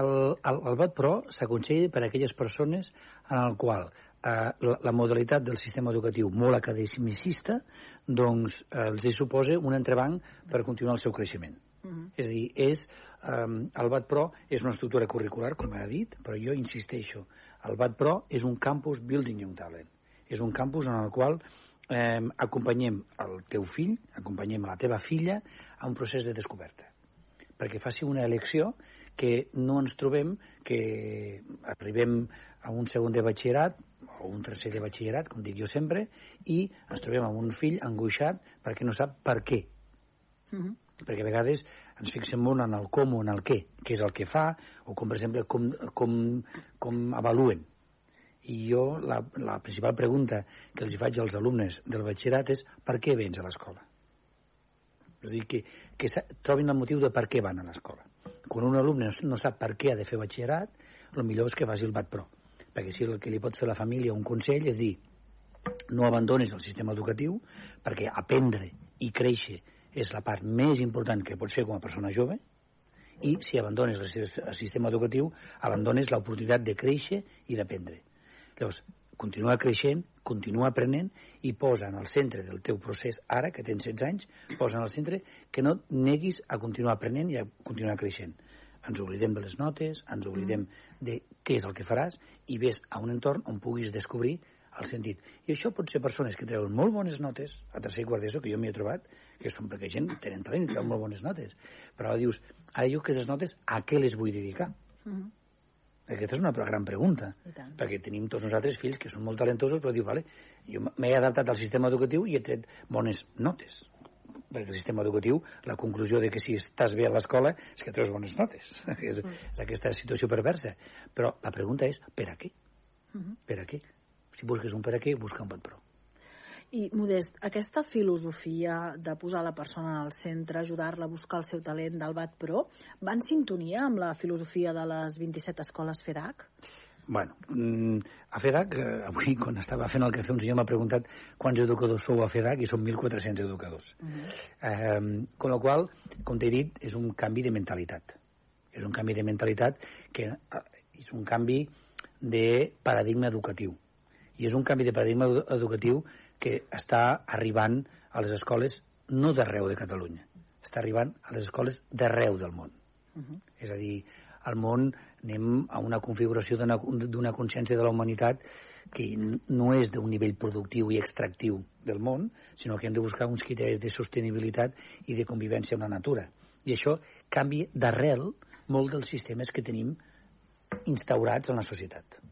el, el, el BAT Pro s'aconsella per a aquelles persones en el qual eh, la, la modalitat del sistema educatiu molt academicista doncs eh, els hi suposa un entrebanc per continuar el seu creixement. Uh -huh. És a dir, és, um, el BAT Pro és una estructura curricular, com ha dit, però jo insisteixo, el BAT Pro és un campus Building Young Talent. És un campus en el qual eh, acompanyem el teu fill, acompanyem la teva filla a un procés de descoberta. Perquè faci una elecció que no ens trobem que arribem a un segon de batxillerat o un tercer de batxillerat, com dic jo sempre, i ens trobem amb un fill angoixat perquè no sap per què. Uh -huh perquè a vegades ens fixem molt en el com o en el què, què és el que fa, o com, per exemple, com, com, com avaluen. I jo, la, la principal pregunta que els faig als alumnes del batxillerat és per què vens a l'escola? És a dir, que, que trobin el motiu de per què van a l'escola. Quan un alumne no sap per què ha de fer batxillerat, el millor és que faci el BAT Pro. Perquè si el que li pot fer la família un consell és dir no abandonis el sistema educatiu perquè aprendre i créixer és la part més important que pots fer com a persona jove i si abandones el sistema educatiu abandones l'oportunitat de créixer i d'aprendre. Llavors, continua creixent, continua aprenent i posa en el centre del teu procés, ara que tens 16 anys, posa en el centre que no neguis a continuar aprenent i a continuar creixent. Ens oblidem de les notes, ens oblidem de què és el que faràs i ves a un entorn on puguis descobrir el sentit. I això pot ser persones que treuen molt bones notes, a tercer i quart d'ESO, que jo m'hi he trobat, que són perquè gent tenen talent i treuen molt bones notes. Però dius, ara jo aquestes notes a què les vull dedicar? -huh. Aquesta és una gran pregunta, perquè tenim tots nosaltres fills que són molt talentosos, però diu, vale, jo m'he adaptat al sistema educatiu i he tret bones notes, perquè el sistema educatiu, la conclusió de que si estàs bé a l'escola és que treus bones notes. és, mm. és aquesta situació perversa. Però la pregunta és, per a què? -huh. Per a què? Si busques un per a què, busca un per pro. I, Modest, aquesta filosofia de posar la persona el centre, ajudar-la a buscar el seu talent del BAT Pro, va en sintonia amb la filosofia de les 27 escoles FEDAC? Bueno, mm, a FEDAC, eh, avui quan estava fent el cafè un senyor m'ha preguntat quants educadors sou a FEDAC i són 1.400 educadors. Uh -huh. eh, con la qual, com t'he dit, és un canvi de mentalitat. És un canvi de mentalitat que eh, és un canvi de paradigma educatiu. I és un canvi de paradigma educatiu que està arribant a les escoles no d'arreu de Catalunya, està arribant a les escoles d'arreu del món. Uh -huh. És a dir, al món anem a una configuració d'una consciència de la humanitat que no és d'un nivell productiu i extractiu del món, sinó que hem de buscar uns criteris de sostenibilitat i de convivència amb la natura. I això canvia d'arrel molt dels sistemes que tenim instaurats en la societat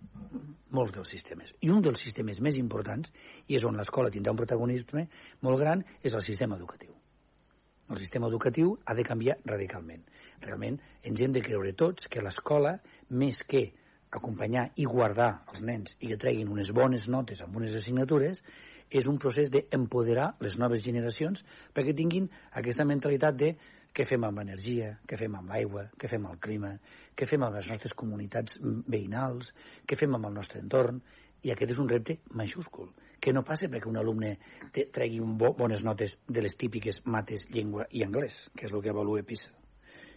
molts dels sistemes. I un dels sistemes més importants, i és on l'escola tindrà un protagonisme molt gran, és el sistema educatiu. El sistema educatiu ha de canviar radicalment. Realment ens hem de creure tots que l'escola, més que acompanyar i guardar els nens i que treguin unes bones notes amb unes assignatures, és un procés d'empoderar les noves generacions perquè tinguin aquesta mentalitat de què fem amb l'energia, què fem amb l'aigua, què fem amb el clima, què fem amb les nostres comunitats veïnals, què fem amb el nostre entorn, i aquest és un repte majúscul, que no passa perquè un alumne tregui bo, bones notes de les típiques mates, llengua i anglès, que és el que avalua PISA,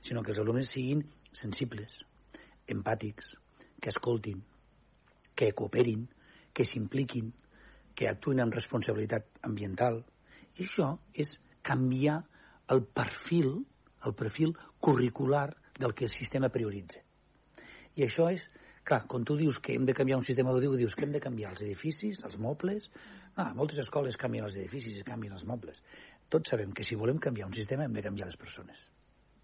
sinó que els alumnes siguin sensibles, empàtics, que escoltin, que cooperin, que s'impliquin, que actuïn amb responsabilitat ambiental. I això és canviar el perfil, el perfil curricular del que el sistema prioritza. I això és, clar, quan tu dius que hem de canviar un sistema educatiu, dius que hem de canviar els edificis, els mobles... Ah, moltes escoles canvien els edificis i canvien els mobles. Tots sabem que si volem canviar un sistema hem de canviar les persones.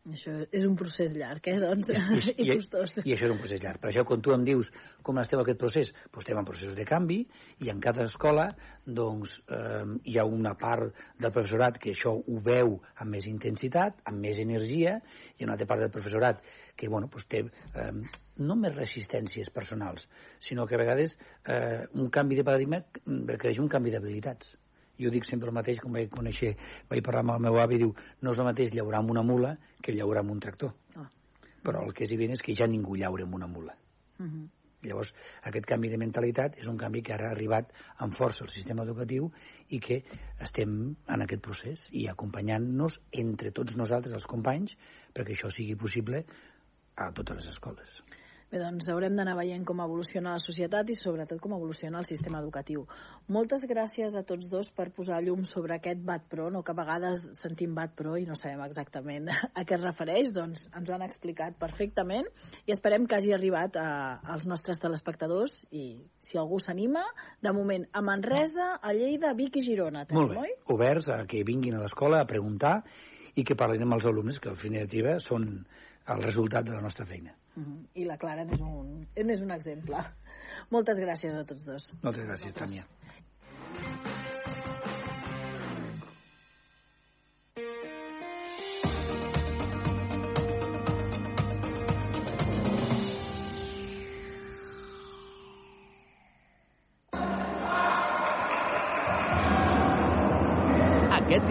Això és un procés llarg, eh, doncs, I, i, costós. I això és un procés llarg. Per això, quan tu em dius com esteu aquest procés, doncs estem en processos de canvi i en cada escola doncs, eh, hi ha una part del professorat que això ho veu amb més intensitat, amb més energia, i una altra part del professorat que bueno, doncs té eh, no més resistències personals, sinó que a vegades eh, un canvi de paradigma requereix un canvi d'habilitats jo dic sempre el mateix, com vaig conèixer, vaig parlar amb el meu avi, diu, no és el mateix llaurar amb una mula que llaurar amb un tractor. Ah. Però el que és evident és que ja ningú llaura amb una mula. Uh mhm. -huh. Llavors, aquest canvi de mentalitat és un canvi que ara ha arribat amb força al sistema educatiu i que estem en aquest procés i acompanyant-nos entre tots nosaltres, els companys, perquè això sigui possible a totes les escoles. Bé, doncs haurem d'anar veient com evoluciona la societat i sobretot com evoluciona el sistema educatiu. Moltes gràcies a tots dos per posar llum sobre aquest BAT Pro, no que a vegades sentim BAT Pro i no sabem exactament a què es refereix, doncs ens ho han explicat perfectament i esperem que hagi arribat a, als nostres telespectadors i si algú s'anima, de moment a Manresa, a Lleida, Vic i Girona. Tenim, Molt bé, oi? oberts a que vinguin a l'escola a preguntar i que parlin amb els alumnes, que en definitiva són el resultat de la nostra feina. -huh. I la Clara n'és un, n'és un exemple. Moltes gràcies a tots dos. Moltes gràcies, Tània.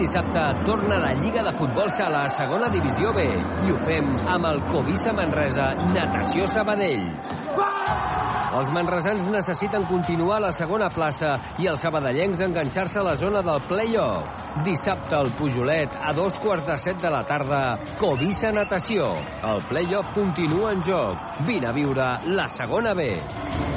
Dissabte torna la Lliga de Futbol Sala a segona divisió B i ho fem amb el Covisa Manresa Natació Sabadell. Els manresans necessiten continuar a la segona plaça i els sabadellencs enganxar-se a la zona del play-off. Dissabte al Pujolet, a dos quarts de set de la tarda, Covisa Natació. El play-off continua en joc. Vine a viure la segona B.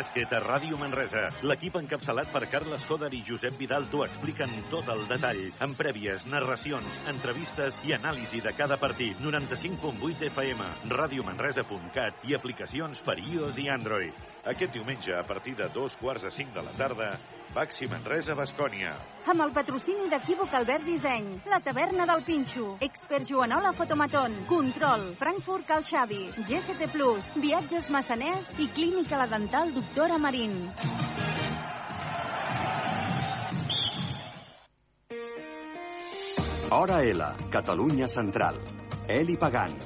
Bàsquet a Ràdio Manresa. L'equip encapçalat per Carles Coder i Josep Vidal t'ho expliquen tot el detall, amb prèvies, narracions, entrevistes i anàlisi de cada partit. 95.8 FM, radiomanresa.cat i aplicacions per iOS i Android. Aquest diumenge, a partir de dos quarts de cinc de la tarda, Baxi Manresa, Bascònia. Amb el patrocini d'Equívoc Albert Disseny, la taverna del Pinxo, Expert Joanola Fotomaton, Control, Frankfurt Cal Xavi, GST Plus, Viatges Massaners i Clínica La Dental Doctora Marín. Hora L, Catalunya Central. Eli Pagant.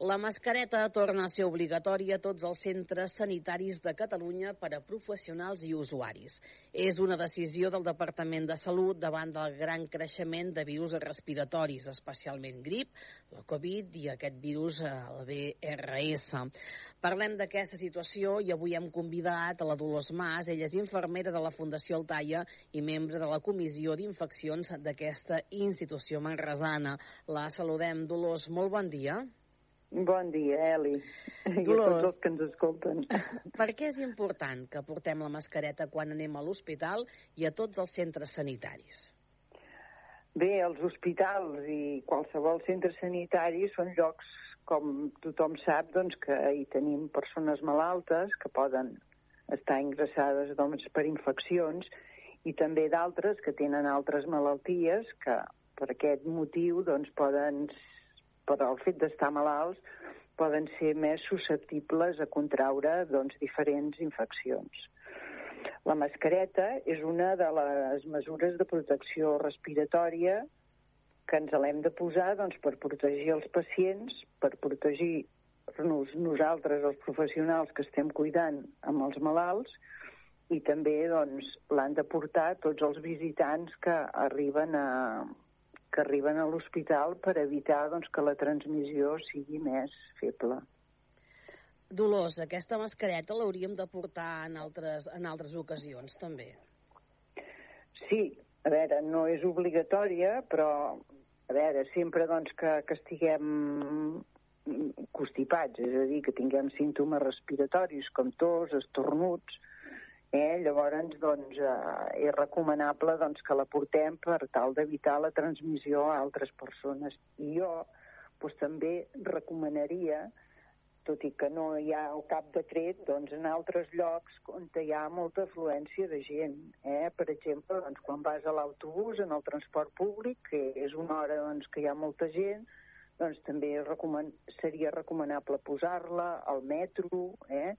La mascareta torna a ser obligatòria a tots els centres sanitaris de Catalunya per a professionals i usuaris. És una decisió del Departament de Salut davant del gran creixement de virus respiratoris, especialment grip, la Covid i aquest virus, eh, el VRS. Parlem d'aquesta situació i avui hem convidat a la Dolors Mas. Ella és infermera de la Fundació Altaia i membre de la Comissió d'Infeccions d'aquesta institució manresana. La saludem. Dolors, molt bon dia. Bon dia, Eli. I a Dolors. tots els que ens escolten. Per què és important que portem la mascareta quan anem a l'hospital i a tots els centres sanitaris? Bé, els hospitals i qualsevol centre sanitari són llocs, com tothom sap, doncs, que hi tenim persones malaltes que poden estar ingressades doncs, per infeccions i també d'altres que tenen altres malalties que per aquest motiu doncs, poden, per el fet d'estar malalts, poden ser més susceptibles a contraure doncs, diferents infeccions. La mascareta és una de les mesures de protecció respiratòria que ens l'hem de posar doncs, per protegir els pacients, per protegir-nos nosaltres, els professionals que estem cuidant amb els malalts, i també doncs, l'han de portar tots els visitants que arriben a, que arriben a l'hospital per evitar doncs, que la transmissió sigui més feble. Dolors, aquesta mascareta l'hauríem de portar en altres, en altres ocasions, també. Sí, a veure, no és obligatòria, però, a veure, sempre doncs, que, que estiguem constipats, és a dir, que tinguem símptomes respiratoris com tos, estornuts, eh? llavors doncs, eh, és recomanable doncs, que la portem per tal d'evitar la transmissió a altres persones. I jo doncs, també recomanaria tot i que no hi ha cap decret, doncs en altres llocs on hi ha molta afluència de gent. Eh? Per exemple, doncs, quan vas a l'autobús, en el transport públic, que és una hora doncs, que hi ha molta gent, doncs també recoman seria recomanable posar-la al metro, eh?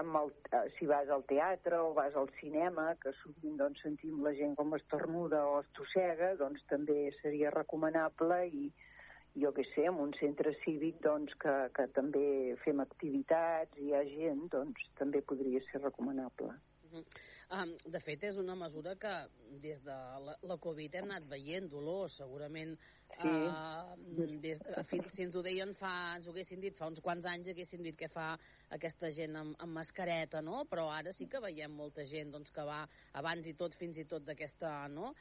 Amb el, eh, si vas al teatre o vas al cinema, que sovint doncs, sentim la gent com estornuda o estossega, doncs també seria recomanable i, jo que sé, en un centre cívic doncs, que, que també fem activitats i hi ha gent, doncs també podria ser recomanable. Um, de fet, és una mesura que des de la, la Covid hem anat veient dolor, segurament Sí. Uh, des, fins, si ens ho deien fa, ens ho haguessin dit fa uns quants anys, haguessin dit que fa aquesta gent amb, amb mascareta, no? Però ara sí que veiem molta gent doncs, que va abans i tot, fins i tot d'aquesta no?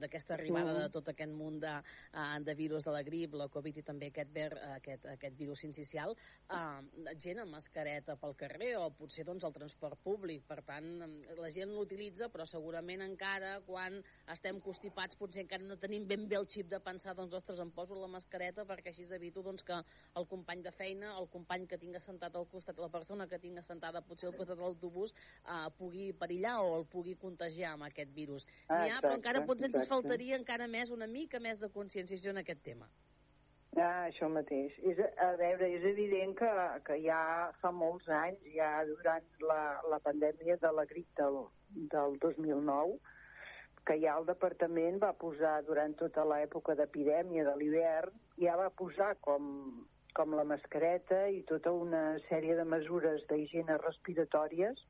D'aquesta arribada de tot aquest munt de, uh, de virus de la grip, la Covid i també aquest, ver, aquest, aquest virus incisional, uh, gent amb mascareta pel carrer o potser doncs, al transport públic. Per tant, la gent l'utilitza, però segurament encara quan estem constipats potser encara no tenim ben bé el xip de pensar doncs, ostres, em poso la mascareta perquè així evito doncs, que el company de feina, el company que tinc assentat al costat, la persona que tinc assentada potser al costat de l'autobús, eh, pugui perillar o el pugui contagiar amb aquest virus. Ah, N'hi ha, però encara potser ens faltaria encara més, una mica més de conscienciació en aquest tema. Ah, això mateix. És, a veure, és evident que, que ja fa molts anys, ja durant la, la pandèmia de la grip del, del 2009, que ja el departament va posar durant tota l'època d'epidèmia de l'hivern, ja va posar com, com la mascareta i tota una sèrie de mesures d'higiene respiratòries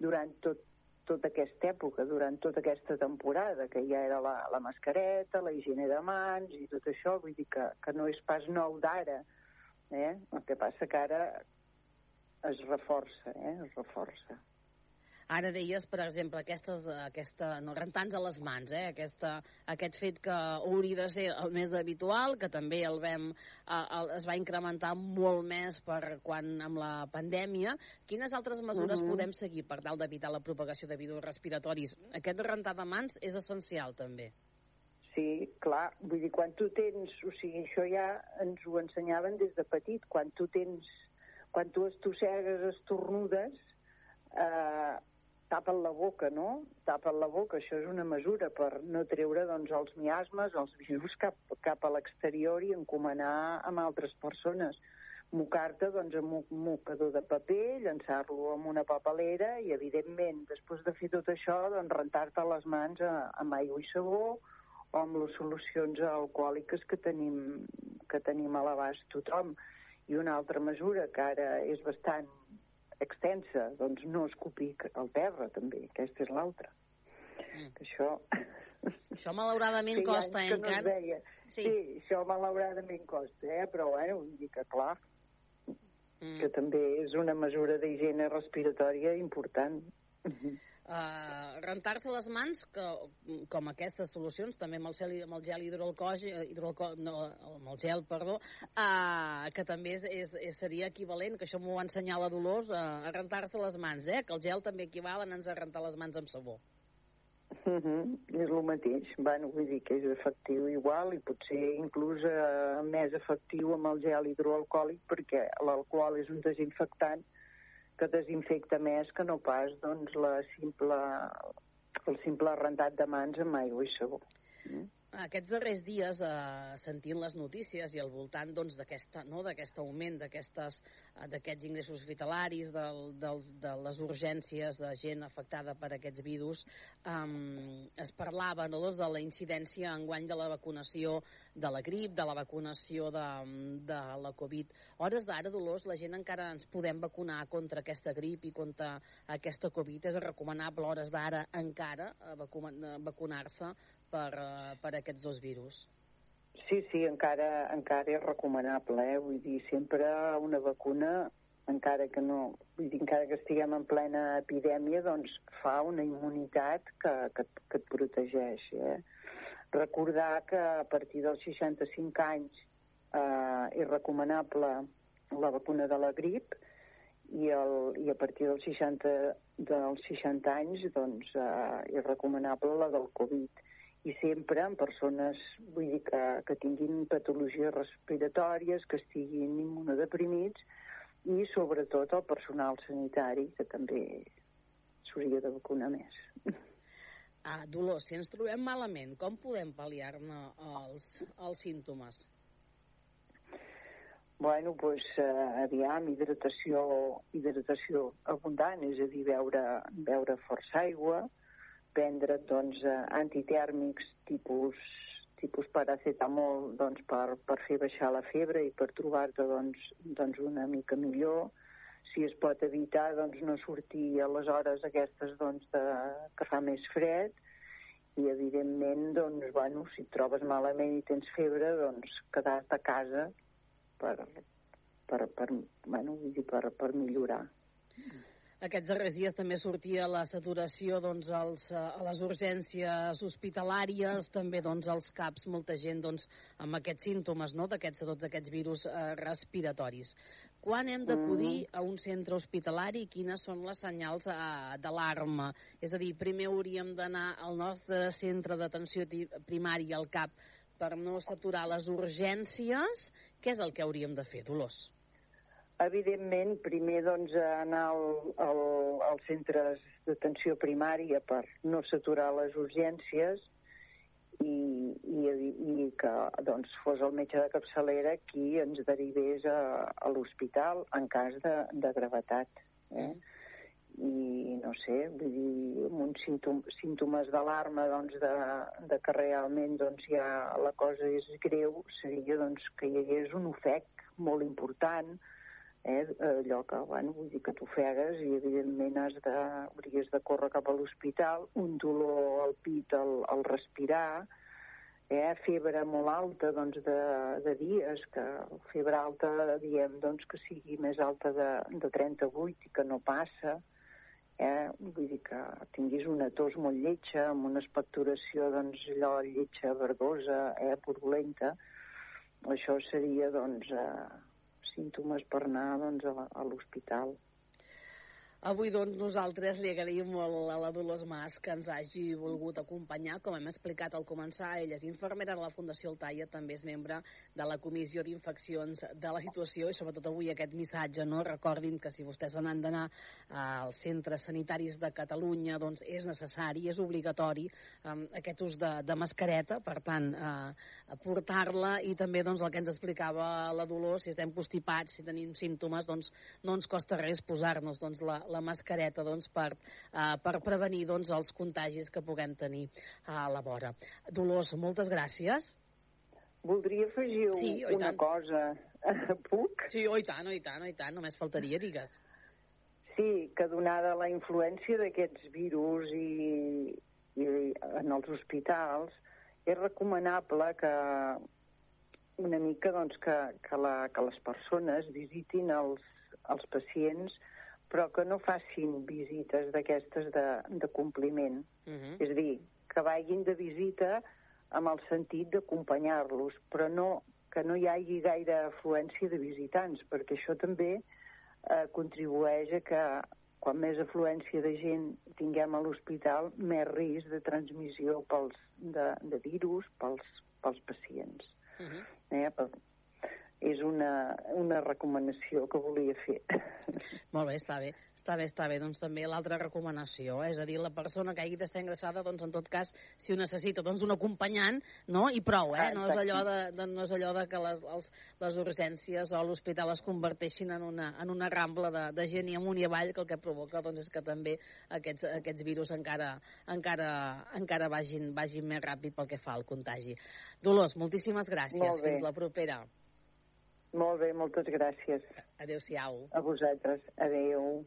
durant tot, tota aquesta època, durant tota aquesta temporada, que ja era la, la mascareta, la higiene de mans i tot això, vull dir que, que no és pas nou d'ara, eh? El que passa que ara es reforça, eh? Es reforça. Ara deies, per exemple, aquestes, aquesta, no, rentar-nos a les mans, eh? aquesta, aquest fet que hauria de ser el més habitual, que també el vam, eh, el, es va incrementar molt més per quan amb la pandèmia. Quines altres mesures Mhm. podem seguir per tal d'evitar la propagació de virus respiratoris? Aquest rentar de mans és essencial, també. Sí, clar, vull dir, quan tu tens, o sigui, això ja ens ho ensenyaven des de petit, quan tu tens, quan tu estossegues, estornudes, eh, tapen la boca, no? Tapen la boca, això és una mesura per no treure, doncs, els miasmes, els virus cap, cap a l'exterior i encomanar amb altres persones. Mocar-te, doncs, amb un mocador de paper, llançar-lo amb una papelera i, evidentment, després de fer tot això, doncs, rentar-te les mans a, amb aigua i sabó, o amb les solucions alcohòliques que tenim, que tenim a l'abast tothom. I una altra mesura que ara és bastant extensa, doncs no escopir al terra, també. Aquesta és l'altra. Mm. Això... Això malauradament Feia costa, eh, que no encara. Sí. sí, això malauradament costa, eh? però bueno, vull dir que clar, Mm. que també és una mesura d'higiene respiratòria important. Uh, rentar-se les mans, que, com aquestes solucions, també amb el gel, amb el gel hidroalcohòlic, hidroalco, no, amb el gel, perdó, uh, que també és, és, seria equivalent, que això m'ho va ensenyar la Dolors, uh, a rentar-se les mans, eh? que el gel també equival a anar a rentar les mans amb sabó. Uh -huh. És el mateix. Bueno, vull dir que és efectiu igual i potser inclús eh, més efectiu amb el gel hidroalcohòlic perquè l'alcohol és un desinfectant que desinfecta més que no pas doncs, la simple, el simple rentat de mans amb aigua i sabó. Mm? Aquests darrers dies, eh, sentint les notícies i al voltant doncs, d'aquesta no, d'aquest augment eh, d'aquests ingressos hospitalaris, del, dels, de les urgències de gent afectada per aquests virus, eh, es parlava no, doncs, de la incidència enguany de la vacunació de la grip, de la vacunació de, de la Covid. Hores d'ara, Dolors, la gent encara ens podem vacunar contra aquesta grip i contra aquesta Covid. És recomanable hores d'ara encara eh, vacuna- vacunar-se per, eh, per aquests dos virus. Sí, sí, encara, encara és recomanable, eh? vull dir, sempre una vacuna, encara que no, vull dir, encara que estiguem en plena epidèmia, doncs fa una immunitat que, que, que et protegeix, eh? Recordar que a partir dels 65 anys eh, és recomanable la vacuna de la grip i, el, i a partir dels 60, dels 60 anys doncs, eh, és recomanable la del Covid i sempre en persones vull dir que, que tinguin patologies respiratòries, que estiguin immunodeprimits i sobretot el personal sanitari que també s'hauria de vacunar més. Ah, Dolors, si ens trobem malament, com podem pal·liar-ne els, els símptomes? Bueno, doncs, eh, aviam, hidratació, hidratació abundant, és a dir, beure, beure força aigua, prendre, doncs, eh, antitèrmics tipus, tipus paracetamol, doncs, per, per fer baixar la febre i per trobar-te, doncs, doncs, una mica millor. si es pot evitar doncs, no sortir a les hores aquestes doncs, de, que fa més fred i evidentment doncs, bueno, si et trobes malament i tens febre doncs quedar-te a casa per, per, per, bueno, per, per millorar. Aquests darrers dies també sortia la saturació doncs, als, eh, a les urgències hospitalàries, també doncs, als CAPs, molta gent doncs, amb aquests símptomes no? d'aquests tots aquests virus eh, respiratoris. Quan hem d'acudir Mm. a un centre hospitalari i quines són les senyals eh, d'alarma? És a dir, primer hauríem d'anar al nostre centre d'atenció primària, al CAP, per no saturar les urgències. Què és el que hauríem de fer, Dolors? Evidentment, primer doncs, anar al, al, als centres d'atenció primària per no saturar les urgències i, i, i que doncs, fos el metge de capçalera qui ens derivés a, a l'hospital en cas de, de gravetat. Eh? I no sé, vull dir, amb uns símptom, símptomes d'alarma doncs, de, de que realment doncs, ja la cosa és greu, seria doncs, que hi hagués un ofec molt important, eh, allò que, bueno, vull dir que t'ofegues i evidentment has de, hauries de córrer cap a l'hospital, un dolor al pit al, al respirar, eh, febre molt alta doncs, de, de dies, que febre alta diem doncs, que sigui més alta de, de 38 i que no passa, eh, vull dir que tinguis una tos molt lletja, amb una expectoració doncs, allò lletja verdosa, eh, purulenta, això seria doncs, eh, símptomes per anar doncs, a, l'hospital. Avui, doncs, nosaltres li agraïm molt a la Dolors Mas que ens hagi volgut acompanyar. Com hem explicat al començar, ella és infermera de la Fundació Altaia, també és membre de la Comissió d'Infeccions de la situació i sobretot avui aquest missatge, no? Recordin que si vostès han d'anar als centres sanitaris de Catalunya, doncs és necessari, és obligatori eh, aquest ús de, de mascareta, per tant, eh, portar-la i també doncs, el que ens explicava la Dolors, si estem constipats, si tenim símptomes, doncs no ens costa res posar-nos doncs, la, la mascareta doncs, per, uh, per prevenir doncs, els contagis que puguem tenir a la vora. Dolors, moltes gràcies. Voldria afegir Sí, una tant. cosa. Puc? Sí, oi tant, oi tant, oi tant, només faltaria, digues. Sí, que donada la influència d'aquests virus i, i en els hospitals, és recomanable que una mica doncs, que, que, la, que les persones visitin els, els pacients però que no facin visites d'aquestes de, de compliment. Uh -huh. És a dir, que vagin de visita amb el sentit d'acompanyar-los, però no, que no hi hagi gaire afluència de visitants, perquè això també eh, contribueix a que quan més afluència de gent tinguem a l'hospital, més risc de transmissió pels, de, de virus pels, pels pacients. Uh -huh. Eh? Per, és una, una recomanació que volia fer. Molt bé, està bé. Està bé, està bé. Doncs també l'altra recomanació, eh? és a dir, la persona que hagi d'estar ingressada, doncs en tot cas, si ho necessita, doncs un acompanyant, no? I prou, eh? No és allò de, de, no és allò de que les, els, les urgències o l'hospital es converteixin en una, en una rambla de, de gent i amunt i avall, que el que provoca doncs, és que també aquests, aquests virus encara, encara, encara vagin, vagin més ràpid pel que fa al contagi. Dolors, moltíssimes gràcies. Molt bé. Fins la propera. Molt bé, moltes gràcies. Adéu-siau. A vosaltres. Adéu.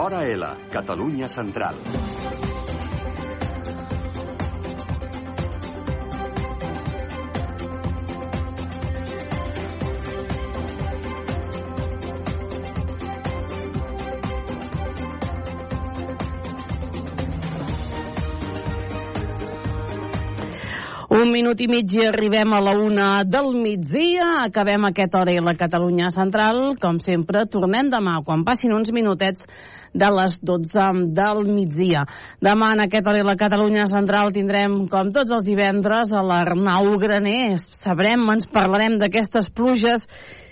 Hora L, Catalunya Central. Minut i mig i arribem a la una del migdia. Acabem aquest hora i la Catalunya Central. Com sempre, tornem demà, quan passin uns minutets de les 12 del migdia. Demà en aquest hora la Catalunya Central tindrem, com tots els divendres, a l'Arnau Graner. Sabrem, ens parlarem d'aquestes pluges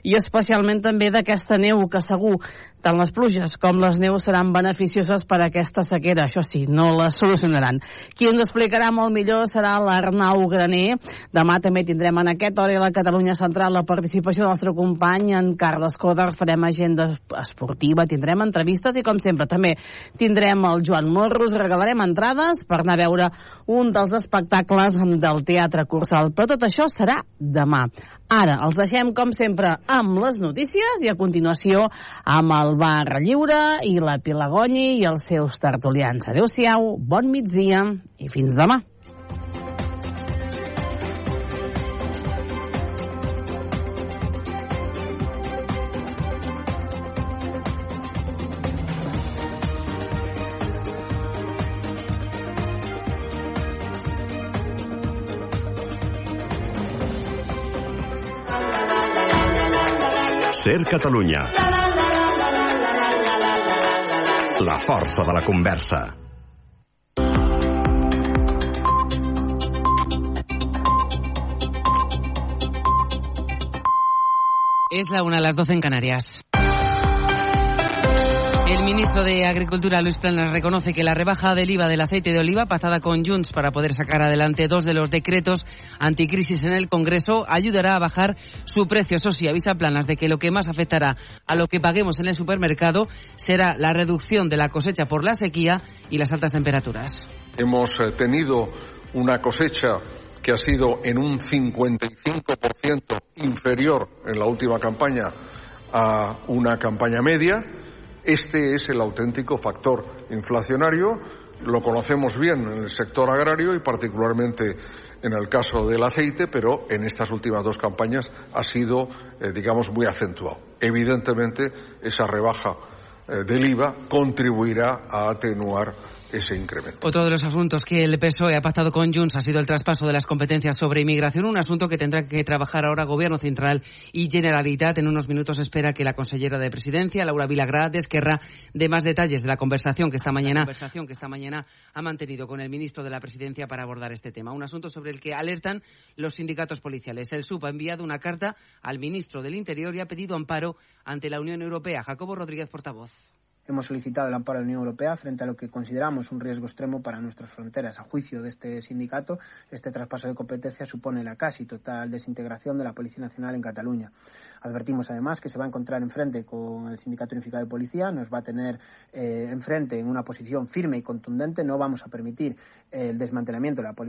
i especialment també d'aquesta neu que segur tant les pluges com les neus seran beneficioses per a aquesta sequera. Això sí, no la solucionaran. Qui ens explicarà molt millor serà l'Arnau Graner. Demà també tindrem en aquest hora a la Catalunya Central la participació del nostre company en Carles Coder. Farem agenda esportiva, tindrem entrevistes i, com sempre, també tindrem el Joan Morros. Regalarem entrades per anar a veure un dels espectacles del Teatre Cursal. Però tot això serà demà. Ara els deixem, com sempre, amb les notícies i a continuació amb el Bar Lliure i la Pilagoni i els seus tertulians. Adéu-siau, bon migdia i fins demà. Ser Catalunya. La força de la conversa. Es la una a las 12 en Canarias. El ministro de Agricultura, Luis Planas, reconoce que la rebaja del IVA del aceite de oliva, pasada con Junts para poder sacar adelante dos de los decretos anticrisis en el Congreso, ayudará a bajar su precio. Eso sí, avisa Planas de que lo que más afectará a lo que paguemos en el supermercado será la reducción de la cosecha por la sequía y las altas temperaturas. Hemos eh, tenido una cosecha que ha sido en un 55% inferior en la última campaña a una campaña media este es el auténtico factor inflacionario. Lo conocemos bien en el sector agrario y particularmente en el caso del aceite, pero en estas últimas dos campañas ha sido, eh, digamos, muy acentuado. Evidentemente, esa rebaja eh, del IVA contribuirá a atenuar ese incremento. Otro de los asuntos que el PSOE ha pactado con Junts ha sido el traspaso de las competencias sobre inmigración, un asunto que tendrá que trabajar ahora Gobierno Central y Generalitat. En unos minutos espera que la consellera de Presidencia, Laura Vilagrá, desquerra de más detalles de la conversación que esta mañana, conversación que esta mañana ha mantenido con el ministro de la Presidencia para abordar este tema. Un asunto sobre el que alertan los sindicatos policiales. El SUP ha enviado una carta al ministro del Interior y ha pedido amparo ante la Unión Europea. Jacobo Rodríguez, portavoz hemos solicitado el amparo de la Unión Europea frente a lo que consideramos un riesgo extremo para nuestras fronteras. A juicio de este sindicato, este traspaso de competencia supone la casi total desintegración de la Policía Nacional en Cataluña. Advertimos además que se va a encontrar enfrente con el Sindicato Unificado de Policía, nos va a tener eh, enfrente en una posición firme y contundente. No vamos a permitir el desmantelamiento de la Policía